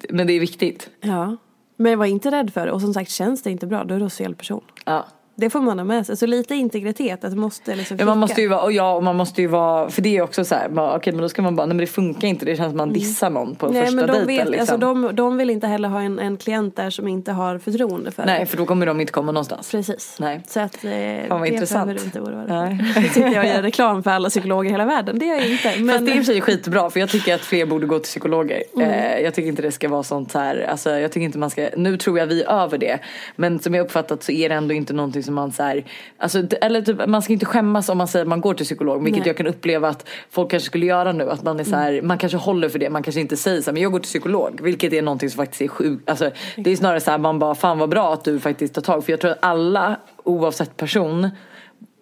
men det är viktigt. Ja. Men var inte rädd för det. Och som sagt, känns det inte bra, då är du hos fel person. Ja. Det får man ha med sig. Så lite integritet, att måste liksom Ja, man måste ju vara, och ja, och man måste ju vara, för det är också så här, bara, okej men då ska man bara, nej men det funkar inte, det känns som man dissar någon på Nej, första men de, dejten vet, liksom. alltså, de, de vill inte heller ha en, en klient där som inte har förtroende för Nej, för då kommer de inte komma någonstans. Precis. Nej. Så att eh, vad det intressant. behöver du inte oroa dig för. Nu sitter jag och gör reklam för alla psykologer i hela världen. Det gör jag inte. Men... Fast det är i och för sig skitbra för jag tycker att fler borde gå till psykologer. Mm. Eh, jag tycker inte det ska vara sånt här, alltså jag tycker inte man ska, nu tror jag vi är över det. Men som jag uppfattat så är det ändå inte någonting som man så här, alltså, eller typ, man ska inte skämmas om man säger att man går till psykolog. Vilket Nej. Mm. jag kan uppleva att folk kanske skulle göra nu. Att man är så här, man kanske håller för det, man kanske inte säger så här, men jag går till psykolog. Vilket är någonting som faktiskt är sjukt, alltså det är snarare så här, man bara fan vad bra att du faktiskt tar tag. För jag tror att alla, oavsett person,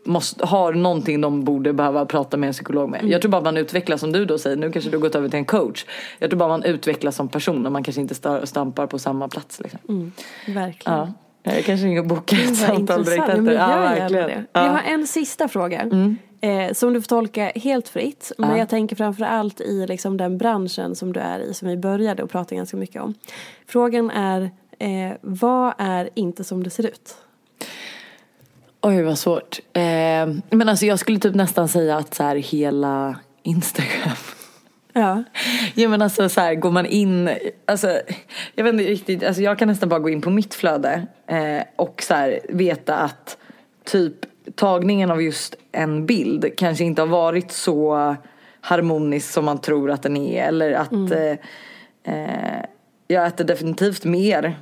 måste, har någonting de borde behöva prata med en psykolog med. Jag tror bara man utvecklas som du då säger, nu kanske du har gått över till en coach. Jag tror bara man utvecklas som person och man kanske inte sta- stampar på samma plats. Liksom. Verkligen. Ja. Jag kanske ringer och bokar ett samtal direkt efter. Ja, verkligen. det. Ja. Jag har en sista fråga. Eh, som du får tolka helt fritt. Men Ja. jag tänker framför allt i liksom den branschen som du är i. Som vi började och prata ganska mycket om. Frågan är. Eh, vad är inte som det ser ut? Oj vad svårt. Eh, men alltså jag skulle typ nästan säga att så här hela Instagram. Ja. Ja men alltså så här, går man in, alltså jag vet inte riktigt, alltså jag kan nästan bara gå in på mitt flöde eh, och så här, veta att typ tagningen av just en bild kanske inte har varit så harmonisk som man tror att den är eller att eh, eh, jag äter definitivt mer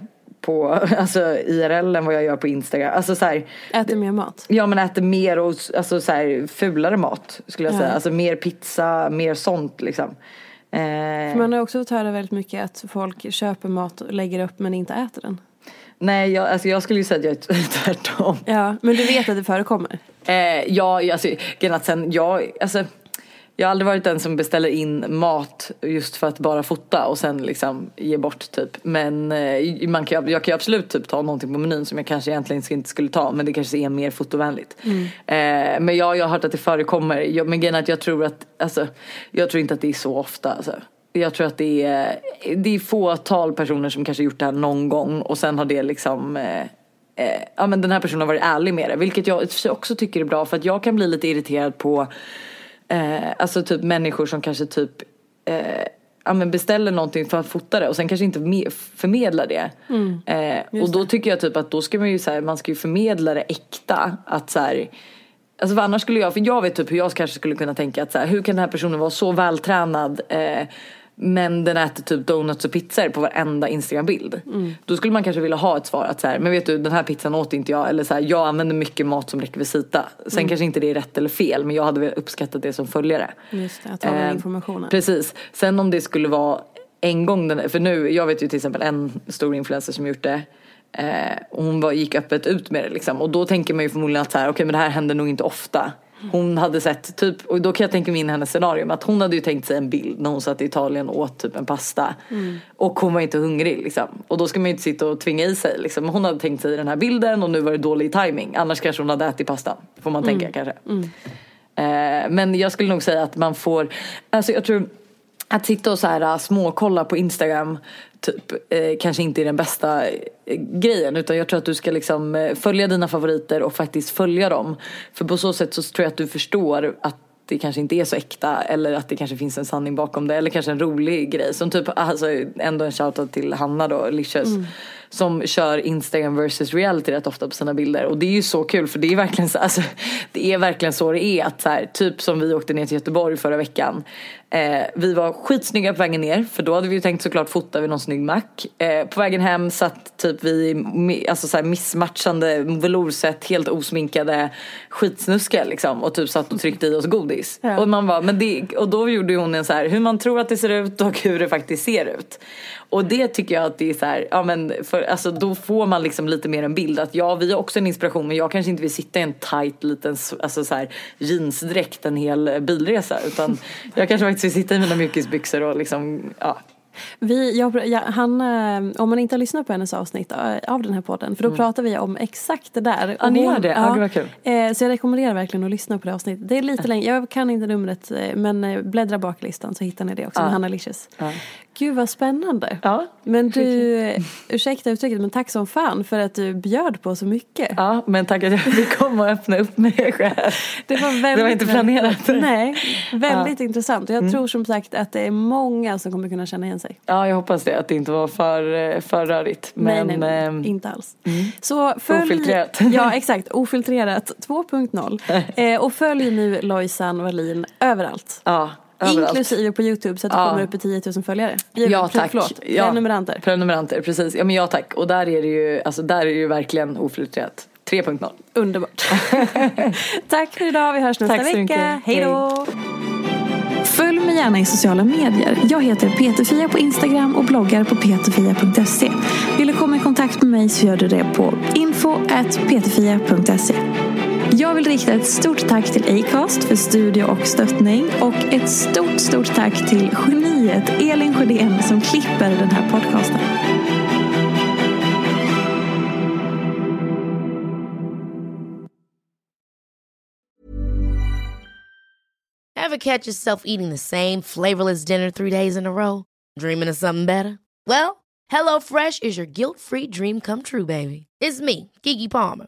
på alltså, IRL än vad jag gör på Instagram. Alltså så här, Äter mer mat. Ja men äter mer och alltså, så här, fulare mat skulle jag Ja. säga. Alltså mer pizza, mer sånt liksom. Eh, För man har också fått höra väldigt mycket att folk köper mat och lägger upp men inte äter den. nej jag, alltså, jag skulle ju säga att jag är tvärtom. Ja, men du vet att det förekommer? Eh, ja alltså sen jag, alltså jag har aldrig varit den som beställer in mat just för att bara fota och sen liksom ge bort typ. Men eh, man kan, jag kan ju absolut typ ta någonting på menyn som jag kanske egentligen inte skulle ta men det kanske är mer fotovänligt. Eh, men ja, jag har hört att det förekommer. Jag, men grejen är att jag tror att, alltså jag tror inte att det är så ofta alltså. Jag tror att det är, det är fåtal personer som kanske gjort det här någon gång och sen har det liksom eh, eh, ja men den här personen har varit ärlig med det. Vilket jag också tycker är bra för att jag kan bli lite irriterad på eh, alltså typ människor som kanske typ eh, ja, men beställer någonting för att fota det och sen kanske inte me- förmedlar det. eh, och då tycker jag typ att då ska man ju så här, man ska ju förmedla det äkta. Att så här, Alltså för annars skulle jag, för jag vet typ hur jag kanske skulle kunna tänka att så här, hur kan den här personen vara så vältränad eh, men den äter typ donuts och pizzor på varenda Instagram-bild. Då skulle man kanske vilja ha ett svar att så här, men vet du den här pizzan åt inte jag eller så här, jag använder mycket mat som rekvisita. Sen kanske inte det är rätt eller fel men jag hade väl uppskattat det som följare. Just det, att ha den Eh, informationen. Precis. Sen om det skulle vara en gång, den, för nu, jag vet ju till exempel en stor influencer som gjort det. Eh, hon var, gick öppet ut med det liksom. Och då tänker man ju förmodligen att så här, okej men det här händer nog inte ofta. Hon hade sett typ, och då kan jag tänka mig in hennes scenario att hon hade ju tänkt sig en bild när hon satt i Italien och åt typ en pasta. Och hon var inte hungrig liksom. Och då ska man ju inte sitta och tvinga i sig liksom. Hon hade tänkt sig den här bilden och nu var det dålig timing. Annars kanske hon hade ätit pastan. Får man tänka kanske. Eh, men jag skulle nog säga att man får, alltså jag tror att sitta och så här äh, småkolla på Instagram typ eh, kanske inte är den bästa eh, grejen utan jag tror att du ska liksom eh, följa dina favoriter och faktiskt följa dem. För på så sätt så tror jag att du förstår att det kanske inte är så äkta eller att det kanske finns en sanning bakom det eller kanske en rolig grej som typ alltså ändå en shoutout till Hanna då, Licious mm som kör Instagram versus reality rätt ofta på sina bilder och det är ju så kul för det är verkligen så, alltså, det är verkligen så det är att så här, typ som vi åkte ner till Göteborg förra veckan Eh, vi var skitsnygga på vägen ner för då hade vi ju tänkt såklart fota vid någon snygg mack. Eh, på vägen hem satt typ vi alltså så här missmatchande velourset, helt osminkade, skitsnuskiga liksom och typ satt och tryckte i oss godis. Ja. Och man var, men det, och då gjorde hon en så här hur man tror att det ser ut och hur det faktiskt ser ut. Och det tycker jag att det är så här, ja men för, alltså då får man liksom lite mer en bild att ja vi har också en inspiration men jag kanske inte vill sitta i en tight liten alltså så här, jeansdräkt en hel bilresa utan jag kanske faktiskt vill sitta i mina mjukisbyxor och liksom ja vi, jag, jag, han, eh, om man inte har lyssnat på hennes avsnitt eh, av den här podden, för då mm. pratar vi om exakt det där. Ja, ni gör det? Ja, ja, kul. Eh, så jag rekommenderar verkligen att lyssna på det avsnittet. Det är lite längre, jag kan inte numret, men bläddra bak listan så hittar ni det också ja. med Hanna Licious. Ja. Gud vad spännande. Ja. Men du, ursäkta uttrycket, men tack som fan för att du bjöd på så mycket. Ja, men tack att jag fick komma och öppna upp mig själv. Det var, väldigt, det var inte planerat. Nej, väldigt ja. intressant. Och jag mm. tror som sagt att det är många som kommer kunna känna igen sig. Ja, jag hoppas det. Att det inte var för, för rörigt. Men, nej, nej, nej. Äh, inte alls. Mm. Så följ, Ofiltrerat. Ja, exakt. Ofiltrerat 2.0. eh, och följ nu Lojsan Wallin överallt. Ja. Överallt. Inklusive på Youtube så att det ja. kommer upp i 10 000 följare. Ja tack. Förlåt, ja. prenumeranter. Prenumeranter, precis. Ja men ja tack. Och där är det ju, alltså där är det ju verkligen ofiltrerat. 3.0. Underbart. tack för idag, vi hörs nästa tack vecka. Hej då! Följ mig gärna i sociala medier. Jag heter Peterfia på Instagram och bloggar på peterfia.se. Vill du komma i kontakt med mig så gör du det på info.peterfia.se. Jag vill rikta ett stort tack till Acast för studio och stöttning och ett stort, stort tack till geniet Elin Sjödén som klipper den här podcasten. Have catch yourself eating the same flavorless dinner three days in a row? Dreaming of something better? Well, hello fresh is your guilt free dream come true baby. It's me, Gigi Palmer.